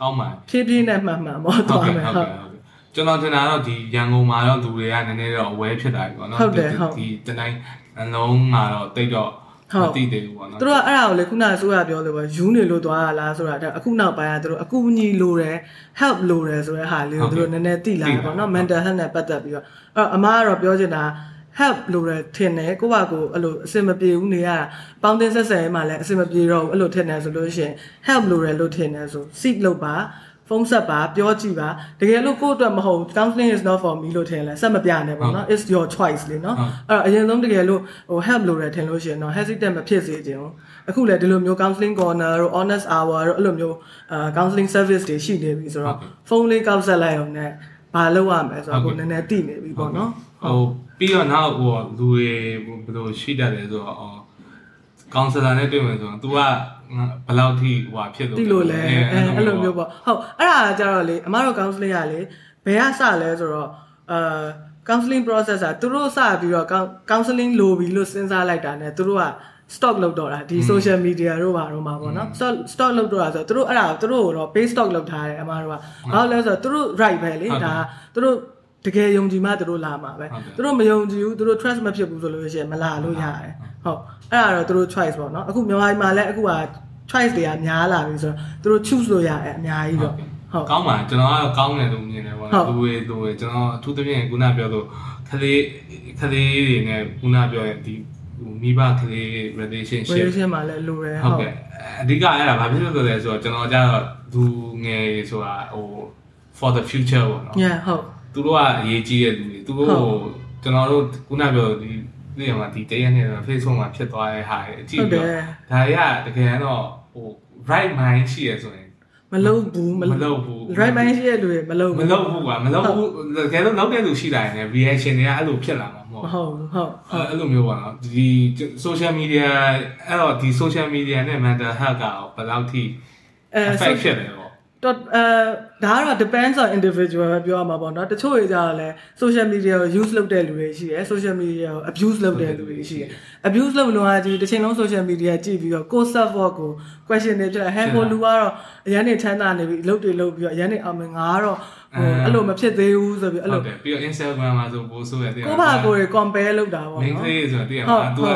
ကောင်းပါဖြည်းဖြည်းနဲ့မှန်မှန်ပေါ့ဟုတ်သွားကဲ့မယ်ဟုတ်ဟုတ်ကဲ့ဟုတ်ကဲ့ကျွန်တော်ထင်တာတော့ဒီရန်ကုန်မှာတော့လူတွေကနည်းနည်းတော့ aware ဖြစ်တာပေါ့နော်ဟုတ်တယ်ဟုတ်ဒီတတိုင်းအလုံးကတော့တိတ်တော့ဟုတ် မသိသေးဘူးပေါ့နော်သူတို့ကအဲ့ဒါကိုလေခုနကဆိုရပြောလို့ပဲယူနေလို့သွားရလားဆိုတာတဲ့အခုနောက်ပိုင်းကသူတို့အကူအညီလိုတယ် help လိုတယ်ဆိုတဲ့ဟာလေးကိုသူတို့နည်းနည်းသိလာတယ်ပေါ့နော် mental health နဲ့ပတ်သက်ပြီးတော့အဲ့တော့အမားကတော့ပြောချင်တာ help လိုတယ်ထင်တယ်ကိုယ့်ဘာကိုအဲ့လိုအဆင်မပြေဘူးနေရတာပေါင်းတင်ဆက်ဆံရေးမှာလည်းအဆင်မပြေတော့ဘူးအဲ့လိုထင်တယ်ဆိုလို့ရှိရင် help လိုတယ်လို့ထင်တယ်ဆို seek လုပ်ပါ ဖုန်းဆက်ပါပြောကြည့်ပါတကယ်လို့ကိုယ့်အတွက်မဟုတ် counseling is not for me လို့ထင်လဲဆက်မပြနဲ့ပေါ့နော် it's your choice လေနော်အဲ့တော့အရင်ဆုံးတကယ်လို့ဟို help လိုတယ်ထင်လို့ရှိရင်တော့ hesitate မဖြစ်စေချင်ဘူးအခုလည်းဒီလိုမျိုး counseling corner တို့ honest hour တို့အဲ့လိုမျိုးအာ counseling service တွေရှိနေပြီဆိုတော့ဖုန်းလေးကောက်ဆက်လိုက်အောင်နဲ့ဘာလုပ်ရမလဲဆိုတော့ကိုနည်းနည်းသိနေပြီပေါ့နော်ဟိုပြီးတော့နောက်ဟိုလူတွေဘယ်လိုရှိတတ်လဲဆိုတော့အော် ကောင်ဆယ်လာနဲ့တွေ့မယ်ဆိုတော့ तू ကဘယ်လောက်ထိဟိုဖြစ်လို့တိလို့လဲအဲအဲ့လိုမျိုးပေါ့ဟုတ်အဲ့ဒါကြတော့လေအမတို့ counseling ကလေဘယ်ကစလဲဆိုတော့အာ counseling process ကသူတို့စပြီးတော့ counseling လိုပြီလို့စဉ်းစားလိုက်တာ ਨੇ သူတို့က stock လုပ်တော့တာဒီ social media တို့ဘာတို့မှာပေါ့နော် stock stock လုပ်တော့တာဆိုတော့သူတို့အဲ့ဒါကိုသူတို့တော့ pay stock လုပ်ထားတယ်အမတို့ကဘာလို့လဲဆိုတော့သူတို့ right ပဲလေဒါသူတို့ တကယ်ယုံကြည်မှသူတို့လာမှာပဲသူတို့မယုံကြည်ဘူးသူတို့ trust မဖြစ်ဘူးဆိုလို့ရှိရင်မလာလို့ရတယ်ဟုတ်အဲ့ဒါတော့သူတို့ choice ပေါ့နော်အခုမြန်မာပြည်မှာလည်းအခုက choice တွေကများလာပြီဆိုတော့သူတို့ choose လို့ရတယ်အများကြီးတော့ဟုတ်ကောင်းပါကျွန်တော်ကတော့ကောင်းတယ်လို့မြင်တယ်ပေါ့ဟုတ်နော်လူတွေလူတွေကျွန်တော်အထူးသဖြင့်ခုနပြောလို့ခလေးခလေးတွေနဲ့ခုနပြောရင်ဒီဟိုမိဘခလေး relationship relation မှာလည်းလိုတယ်ဟုတ်ဟုတ်ကဲ့အဓိကအဲ့ဒါဘာဖြစ်လို့လဲဆိုတော့ကျွန်တော်ကြတော့လူငယ်တွေဆိုတာဟို for the future ပေါ့နော် yeah ဟုတ် သူတို့ကအရေးကြီးတဲ့လူတွေသူတို့ကိုကျွန်တော်တို့ခုနပြောဒီဒီမှာဒီတရက်နဲ့ Facebook မှာဖြစ်သွားတဲ့ဟာတွေအကြည့်ဟုတ်တပြီးယ်တော့ဒါတွေကတကယ်တော့ဟို right mind ရှိရဆိုရင်မလုပ်ဘူးမလုပ်ဘူး right mind ရှိတဲ့လူတွေမလုပ်မလုပ်ဘူးကွာမလုပ်ဘူးတကယ်လို့လောက်တဲ့လူရှိတာရင်လည်း reaction တွေကအဲ့လိုဖြစ်လာမှာမဟုတ်မဟုတ်ဘူးဟုတ်အဲ့အဲ့လိုမျိုးပေါ့နော်ဒီ social media အဲ့တော့ဒီ social media နဲ့ mental health ကဘယ်လောက်ထိအဲ effect ဖြစ်လဲပေါ့ တော့အဲဒါကတော့ depends on individual ပဲပြောရမှာပေါ့နော်တချို့တွေကြတော့လဲ social media ကို use လုပ်တဲ့လူတွေရှိတယ် social media ကို abuse လုပ်တဲ့လူတွေရှိတယ် abuse လုပ်လို့ကကြီးတစ်ချိန်လုံး social media ကြည့်ပြီးတော့ကိုယ် self work ကို question တွေဖြစ်တယ်ဟဲကိုလူကတော့အရန်နေချမ်းသာနေပြီအလုပ်တွေလုပ်ပြီးတော့အရန်နေအောင်မငါကတော့ဟိုအဲ့လိုမဖြစ်သေးဘူးဆိုပြီးအဲ့ဟုလိုတ်တယ်ပြီးတော့ Instagram မှာဆိုပို့ဆိုရတယ်ကိုယ့်ဘာကိုယ်တွေ compare လုပ်တာပေါ့ main နော် face ဆိုတော့တည်ရဟုတ်မှာ तू က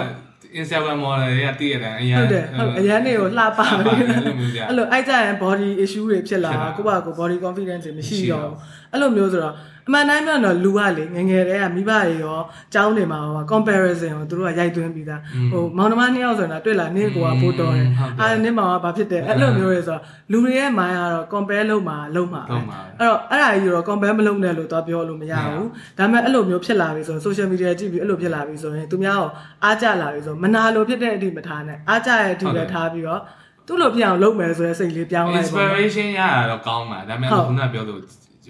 Instagram model တွေကတည်ရတယ်အရင်ဟုတ်တယ်ဟုတ်အရန်နေကိုလှပပြီအဲ့လိုမျိုးကြာအဲ့လိုအဲ့ကြရင် body issue တွေဖြစ်လာဖြစ်လာကိုယ့်ဘာကိုယ် body confidence တွေမရှိမရှိတော့တော့ဘူးအဲ့လိုမျိုးဆိုတော့ အမှန်တိုင်းပြောတော့လူကလေငငယ်တည်းကမိဘတွေရောအကြောင်းတွေမှာရော comparison ကိုသူတို့ကရိုက်သွင်းပြီးသားဟိုမောင်နှမနှစ်ယောက်ဆိုတော့တွေ့လာနင့်ကိုကပို့တော်တယ်အာနင့်မောင်ကဘာဖြစ်တယ်အဲ့လိုမျိုးတွေဆိုတော့လူတွေရဲ့ mind ကတော့ compare လုပ်မှာလုပ်မှာပဲအဲ့တော့အဲ့ဒါကြီးတော့ compare မလုပ်နဲ့လို့တော့ပြောလို့မရဘူးဒါပေမဲ့အဲ့လိုမျိုးဖြစ်လာပြီဆိုတော့ social media ကြည့်ပြီးအဲ့လိုဖြစ်လာပြီဆိုရင်သူများကိုအားကြလာပြီဆိုမနာလိုဖြစ်တဲ့အထိမထားနဲ့အားကြရတဲ့အထိပဲထားပြီးတော့သူ့လိုဖြစ်အောင်လုပ်မယ်ဆိုတဲ့စိတ်လေးပြောင်းလိုက်ပါ inspiration ရတာတော့ကောင်းပါဒါပေမဲ့ခုနကပြောလို့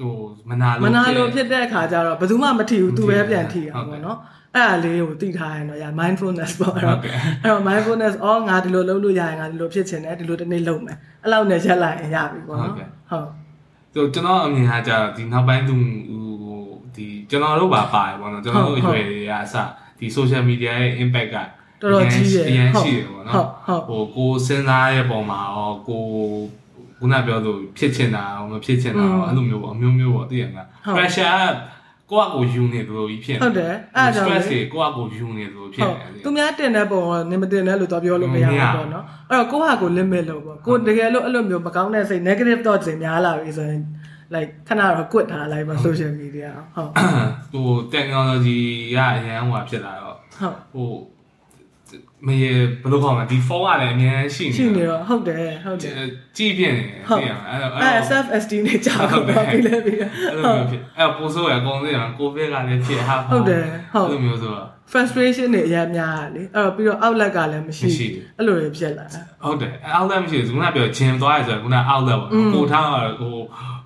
ဟိုမနာလို့မနာလိုဖြစ်တဲ့အခါကျတော့ဘယ်သူမှမထီဘူးသူပဲပြန်ထီအောင်ဟုတ်တယ်ပေါ့နော်အဲ့ဒါလေးကိုသိထားရင်တော့ရ mindfulness ပေါ့အဲ့ဟုတော့တ်ကဲ့အဲ့တော့ mindfulness အော်ငါဒီလိုလုပ်လို့ရရင်ငါဒီလိုဖြစ်ချင်တယ်ဒီလိုတစ်နေ့လုပ်မယ်အဲ့လောက်နဲ့ရက်လိုက်ရင်ရပြီပေါ့နော်ဟုတ်ကဲ့ဟုတ်ဆိုကျွန်တော်အမြင်ကကြာဒီနောက်ပိုင်းသူဟိုဒီကျွန်တော်တို့ပါပါတယ်ပေါ့နော်ကျွန်တော်တို့အရွယ်တွေကအစဒီ social media ရဲ့ impact ကတော်တော်ကြီးတယ်အရင်ဟုတ်ရှိတယ်ပေါ့ဟုတ်နော်ဟုတ်ဟိုကိုစဉ်းစားရဲ့ပုံမှာရောကို ခုနပြောလို့ဖြစ်ချင်တာရောမဖြစ်ချင်တာရောအဲ့လိုမျိုးပေါ့အမျိုးမျိုးပေါ့သိရမလားဟုတ် pressure ကကိုယ့်အကိုယူနေသလိုကြီးဖြစ်ဟုတ်တယ်အဲ့ဒါကြောင့်လေ stress တွေကိုယ့်အကိုယူနေသလိုဖြစ်ဟုတ်နေတယ်သူများတင်တဲ့ပုံတော့နင်မတင်တဲ့လို့တော့ပြောလို့မရမရဘူးပေါ့နော်အဲ့တော့ကိုယ့်ဟာကို limit လုပ်ပေါ့ကိုယ်တကယ်လို့အဲ့လိုမျိုးမကောင်းတဲ့စိတ် negative thoughts တွေများလာပြီဆိုရင် like ခဏတော့ quit ထားလိုက်ပါ social media ဟုတ်ဟို technology ကအရင်ဟိုဖြစ်လာတော့ဟုတ်ဟို မရေဘယ်လိုခေါ်မလဲဒီဖုန်းကလည်းအများကြီးရှိရှိနေနေတော့ဟုတ်တယ်ဟုတ်တယ်ကြည့်ပြနေတယ်ဟုတ်သိရမလားအဲ့တော့အဲအဲ့ self esteem နဲ့ကြာတော့ပါပြီလေပြီအဲ့လိုမျိုးဖြစ်အဲ့တော့ပို့ဆိုရအကုန်သိရမှာကိုဗစ်ကလည်းဖြစ်ဟာဟုတ်တယ်ဟုတ်အဲ့လိုမျိုးဆိုတော့ frustration တွေအများများတာလေအဲ့တော့ပြီးတော့ outlet ကလည်းမရှိမရှိဘူးအဲ့လိုတွေဖြစ်လာတာဟုတ်တယ်အဲ့ outlet မရှိဘူးခုနကပြော gym သွားရဆိုတော့ခုန outlet ပေါ့อืมကိုထားတော့ဟို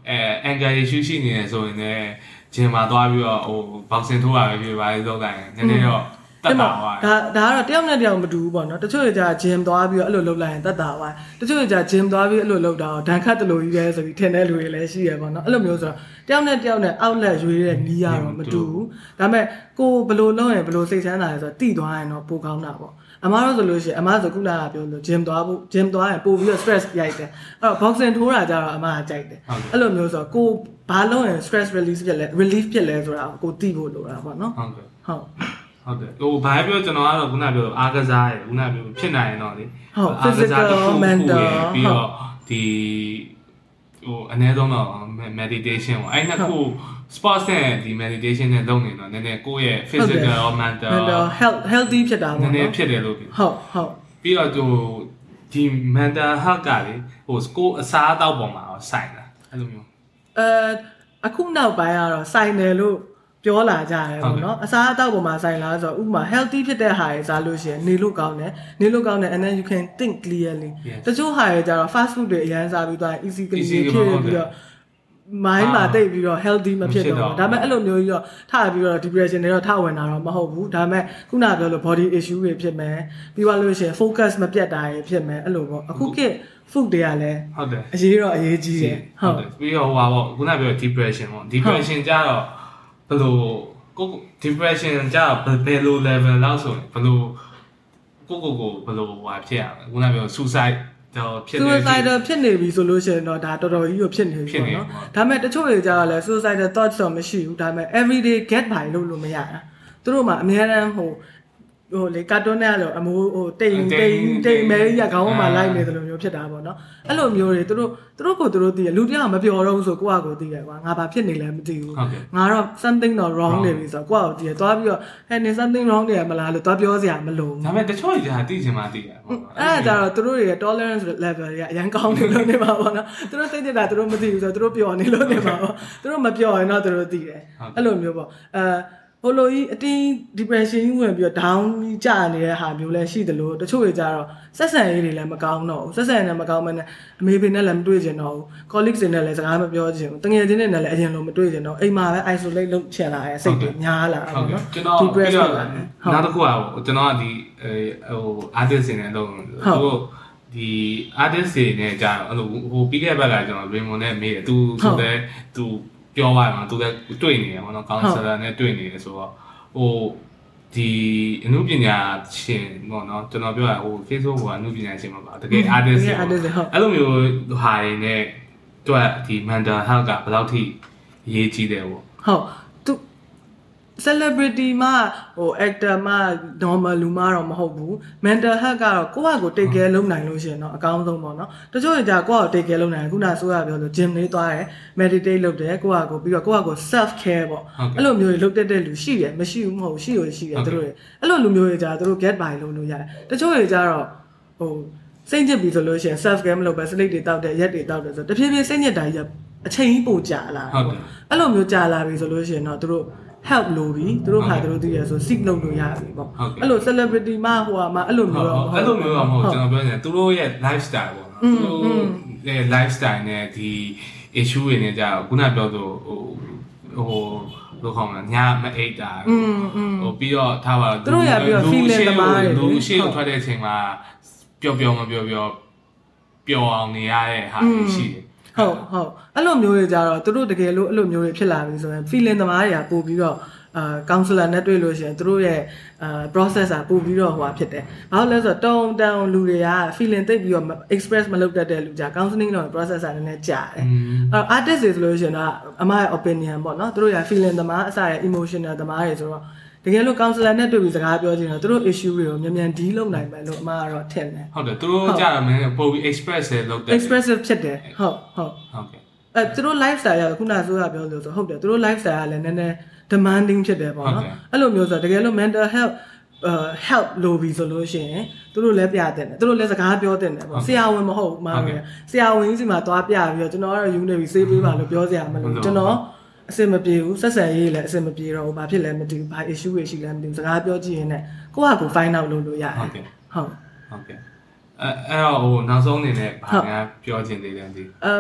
အဲ anger issue ရှိနေတယ်ဆိုရင်လည်း gym မှာသွားပြီးတော့ဟို boxing ထိုးရပဲဖြစ်ပါလေတော့ကရင်နည်းနည်းတော့ တက်တာပါဒါဒါကတော့တယောက်နဲ့တယောက်မတူဘူးပေါ့နော်တချို့တွေကြာ gym သွားပြီးတော့အဲ့လိုလုပ်လိုက်ရင်တက်တာပါတချို့တွေကြာ gym သွားပြီးအဲ့လိုလုပ်တာတော့ဒဏ်ခတ်တလို့ကြီးပဲဆိုပြီးထင်တဲ့လူတွေလည်းရှိရပေါ့နော်အဲ့လိုမျိုးဆိုတော့တယောက်နဲ့တယောက်နဲ့ outlet ရွေးတဲ့နီးရတော့မတူဘူးဒါပေမဲ့ကိုဘယ်လိုလုပ်ရင်ဘယ်လိုစိတ်ချမ်းသာလဲဆိုတော့တိသွားရင်တော့ပိုကောင်းတာပေါ့အမားတို့ဆိုလို့ရှိရင်အမားဆိုခုနကပြောလို့ gym သွားဖို့ gym သွားရင်ပို့ပြီးတော့ stress ရိုက်တယ်အဲ့တော့ boxing ထိုးတာကြတော့အမားကကြိုက်တယ်ဟုတ်ကဲ့အဲ့လိုမျိုးဆိုတော့ကိုဘာလုပ်ရင် stress release ဖြစ်လဲ relief ဖြစ်လဲဆိုတာကိုသိဖို့လိုတာပေါ့နော်ဟုတ်ကဲ့ဟုတ် ဟုတ်တယ်ဟိုဘာပြောကျွန်တော်ကတော့ခုနပြောအားကစားရယ်ခုနပြောဖြစ်နိုင်ရင်တော့လေဟုတ်အားကစားတစ်ခု physical ခုရယ် mental ပြီးတော့ဒီဟိုအနည်းဆုံးတော့ meditation ပေါ့အဲ့နှစ်ခု sports နဲ့ဒီ meditation နဲ့လုပ်နေတော့နည်းနည်းကိုယ့်ရဲ့ physical ရော mental mental health healthy ဖြစ်တာနပေါ့ည်းနည်းနော်ဖြစ်တယ်လို့ပြောဟုတ်ဟုတ်ပြီးတော့ဟိုဒီ mental health ကလေဟိုကိုယ်အစားအသောက်ပေါ်မှာရောစိုက်တာအဲ့လိုမျိုးအဲအခုနောက်ပိုင်းကတော့စိုင်တယ်လို့ ပြောလာကြတယ်ဟုတ်ပေါ့ကဲ့နော်အစားအသောက်ပေါ်မှာစိုင်လာဆိုတော့ဥပမာ healthy ဖြစ်တဲ့ဟာတွေစားလို့ရှိရင်နေလို့ကောင်းတယ်နေလို့ကောင်းတယ် and then you can think clearly Yes. တချို့ဟာတွေကျတော့ fast food တွေအရင်စားပြီးသွားရင် easy clean Easy ဖြစ်ဟုတ်တယ်ပြီးတော့ mind မှာအာတိတ်ပြီးတော့ healthy မဖြစ်တော့မဖြစ်တော့ဘူးဒါပေမဲ့အဲ့လိုမျိုးကြီးတော့ထပြီးတော့ depression တွေတော့ထဝင်တာတော့မဟုတ်ဘူးဒါပေမဲ့ခုနကပြောလို့ body issue တွေဖြစ်မယ်ပြီးသွားလို့ရှိရင် focus မပြတ်တာတွေဖြစ်မယ်အဲ့လိုပေါ့အခုခေတ် food တွေကလည်းဟုတ်တယ်အရေးတော့အရေးကြီးတယ်ဟုတ်တယ်ပြီးတော့ဟိုပါပေါ့ခုနပြော depression ပေါ့ depression ကြတော့ ဘယ်လိုကို depression ကြတော့ဘယ်လို level လောက်ဆိုရင်ဘယ်လိုကိုကိုကိုဘယ်လိုဟိုဖြစ်ရမလဲခုနပြော suicide တော့ဖြစ်နေပြီ suicidal ဖြစ်နေပြီဆိုလို့ရှိရင်တော့ဒါတော်တော်ကြီးကိုဖြစ်နေပြီဖြစ်ပေါ့နေနော်ပြီပေါ့ဒါပေမဲ့တချို့တွေကြတော့လဲ suicidal thoughts တော့မရှိဘူးဒါပေမဲ့ everyday get by လုပ်လို့မရတာသူတို့မှာအများအားဟို ဟိုလေကာတွန်းနဲ့လို့အမိုးဟိုတိမ်တိတိမ်မ်တိမ်မဲကြီးကခေါင်းပေါ်မှာအာလိုက်နေတယ်လို့မျိုးဖြစ်တာပေါ့နော်အဲ့လိုမျိုးတွေသူတို့သူတို့ကိုသူတို့သိရလူတစ်ယောက်မပြောတော့ဘူးဆိုကိုယ့်အကိုသိရကွာငါဘာဖြစ်နေလဲမသိဘူးဟုတ်ကဲ့ငါတော့ something တော့ wrong Wrong နေပြီဆိုတော့ကိုယ့်အကိုသိရသွားပြီးတော့ဟဲ့နေ something wrong နေရမလားလို့သွားပြောစရာမလိုဘူးဒါပေမဲ့တချို့ကြီးကသိချင်မှသိရပေါ့အဲ့ဒါကြတော့သူတို့ရဲ့ tolerance level တွေကအရင်ကောင်းနေလို့နေပါဘောနော်သူတို့သိတဲ့တာသူတို့မသိဘူးဆိုတော့သူတို့ပျော်နေလို့နေပါဘောသူတို့မပျော်ရင်တော့သူတို့သိတယ်အဲ့လိုမျိုးပေါ့အဲ ဟိုလိုကြီးအတင်း depression ကြီးဝင်ပြီးတော့ down ကြီးကျနေတဲ့ဟာမျိုးလည်းရှိတယ်လို့တချို့တွေကြတော့ဆက်ဆံရေးတွေလည်းမကောင်းတော့ဘူးဆက်ဆံရေးလည်းမကောင်းမနဲ့အမေဖေနဲ့လည်းမတွေ့ကြတော့ဘူး colleagues တွေနဲ့လည်းစကားမပြောချင်ဘူးတငယ်ချင်းတွေနဲ့လည်းအရင်လိုမတွေ့ကြတော့အိမ်မှာပဲ isolate လုပ်ချင်လာရဲ့စိတ်တွေများလာတာဟုတ်ပေါ့ကဲ့နော်ကျွန်တော်ပြီး depress တော့ဖြစ်လာတယ်ဟုတ်နောက်တစ်ခုကကျွန်တော်ကဒီအဲဟို artist တွေနဲ့လုံးသူတို့ဒီ artist တွေနဲ့ကြာတော့အဲ့လိုဟိုပြီးခဲ့တဲ့ဘက်ကကျွန်တော် Raymond နဲ့မေးတယ်သူဆိုတဲ့သူ ပြောသွားတယ်မှာသူလည်းတွေ့နေတယ်ပေါ့နော် counselor နဲ့တွေ့နေတယ်ဆိုတော့ဟိုဒီအမှုပညာရှင်ပေါ့နော်ကျွန်တော်ပြောတာဟို Facebook ကအမှုပညာရှင်မှာပါတကယ် artist တွေ artist တွေဟုတ်အဲ့လိုမျိုးဟာတွေနဲ့တွေ့ဒီ mental health ကဘယ်လောက်ထိအရေးကြီးတယ်ပေါ့ဟုတ်သူ celebrity မှဟို actor မှ normal လူမှတော့မဟုတ်ဘူး mental health ကတော့ကိုယ့်ဟာကိုယ် take care လုပ်နိုင်လို့ရှင်เนาะအကောင်းဆုံးပေါ့เนาะတချို့ကြကိုယ့်ဟာကိုယ် take care လုပ်နိုင်ခုနဆိုရပြောလို့ gym လေးသွားတယ် meditate လုပ်တယ်ကိုယ့်ဟာကိုယ်ပြီးတော့ကိုယ့်ဟာကိုယ် self care ပေါ့အဲ့လိုမျိုးတွေလုပ်တတ်တဲ့လူရှိတယ်မရှိဘူးမဟုတ်ရှိလို့ရှိတယ်သူတို့တွေအဲ့လိုလူမျိုးတွေကြသူတို့ get by လုပ်လို့ရတယ်တချို့တွေကြတော့ဟိုစိတ်ညစ်ပြီဆိုလို့ရှင် self care မလုပ်ပဲစလိတ်တွေတောက်တယ်ရက်တွေတောက်တယ်ဆိုတဖြည်းဖြည်းစိတ်ညစ်တာကြီးအချိန်ကြီးပိုကြာလာတယ်ပေါ့အဲ့လိုမျိုးကြာလာပြီဆိုလို့ရှင်เนาะသူတို့ help လို့ပြီသူတို့ဟာသူတို့သိရဆို seek လုပ်လို့ရပြီပေါ့အဲ့လို celebrity မှဟိုဟာမှအဲ့လိုမျိုးတော့အဲ့လိုမျိုးတော့မဟုတ်ကျွန်တော်ပြောနေတာသူတို့ရဲ့ lifestyle ပေါ့နော်သူတို့ရဲ့ lifestyle နဲ့ဒီ issue တွေနဲ့ကြာခုနပြောသူဟိုဟိုလို့ခေါ်မှာညမအိတ်တာဟိုပြီးတော့ထားပါတော့သူတို့ရပြီးတော့ feeling သမားတွေလူရှိကိုထွက်တဲ့အချိန်မှာပျော်ပျော်မပျော်ပျော်ပျော်အောင်နေရတဲ့ဟာရှိတယ် ဟုတ်ဟုတ်အဲ့လိုမျိုးတွေကြတော့သူတို့တကယ်လို့အဲ့လိုမျိုးတွေဖြစ်လာပြီဆိုရင် feeling သမားတွေကပို့ပြီးတော့အာ counselor နဲ့တွေ့လို့ရှိရင်သူတို့ရဲ့အာ process อ่ะပို့ပြီးတော့ဟိုဟာဖြစ်တယ်။ဘာလို့လဲဆိုတော့တုံတန်လူတွေက feeling သိပ်ပြီးတော့ express မလုပ်တတ်တဲ့လူကြ counseling လုပ် process อ่ะနည်းနည်းကြာတယ်။အဲ့ artist တွေဆိုလို့ရှိရင်တော့အမရဲ့ opinion ပေါ့နော်။သူတို့ရဲ့ feeling သမားအစရဲ့ emotional သမားတွေဆိုတော့ တကယ်လို့ counselor နဲ့တွေ့ပြီးစကားပြောချင်တော့သူတို့ issue တွေကိုမြန်မြန် deal လုပ်နိုင်မယ်လို့အမကတော့ထင်တယ်ဟုတ်တယ်သူတို့ကြာတော့မင်းပို့ပြီး express လေလုပ်တယ် expressive ဖြစ်တယ်ဟုတ်ဟုတ်ဟုတ်ကဲ့အဲသူတို့ lifestyle ကခုနဆိုရပြောလို့ဆိုဟုတ်တယ်သူတို့ lifestyle ကလည်းနည်းနည်း demanding ဖြစ်တယ်ပေါ့နော်အဲ့လိုမျိုးဆိုတကယ်လို့ mental health အဲ help လိုပြီဆိုလို့ရှိရင်သူတို့လည်းပြတဲ့တယ်သူတို့လည်းစကားပြောတဲ့တယ်ပေါ့ဆရာဝန်မဟုတ်ဘူးမှားတယ်ဆရာဝန်ကြီးစီမှာသွားပြပြီးတော့ကျွန်တော်ကတော့ယူနေပြီစေးပေးပါလို့ပြောစရာမလိုကျွန်တော် အဆင်မပြေဘူးဆက်ဆံရေးလည်းအဆင်မပြေတော့ဘူးဘာဖြစ်လဲမသိဘူးဘာ issue တွေရှိလဲမသိဘူးစကားပြောကြည့်ရင်လည်းကိုယ့်ဟာကိုယ် find out လုပ်လို့ရတယ်ဟုတ်ကဲ့ဟုတ်ဟုတ်ကဲ့အဲအဲ့တော့ဟိုနောက်ဆုံးအနေနဲ့ဘာများပြောချင်သေးတယ်ဒီအဲ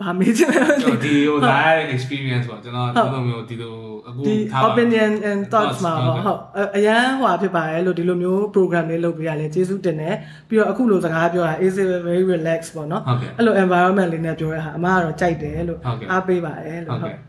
ဘာမေးချင်လဲမသိကျွန်ဘူးတော်ဒီဟို live experience ပေါ့ကျွန်တော်ဒီလိုမျိုးဒီလိုအခုဒီထားပါ opinion and thoughts Thoughts မှာဟုတ်ပေါ့ကဲ့ဟုတ်အအရန်ဟွာဖြစ်ပါတယ်လို့ဒီလိုမျိုး program လေးလုပ်ပေးရလဲကျေးဇူးတင်တယ်ပြီးတော့အခုလိုစကားပြောတာ easy very relax ပေါ့နော်ဟုတ်ကဲ့အဲ့လို environment လေးနဲ့ပြောရတာအမကတော့ကြိုက်တယ်လို့ဟုတ်ကဲ့အားပေးပါတယ်လို့ဟုတ်ဟုတ်ကဲ့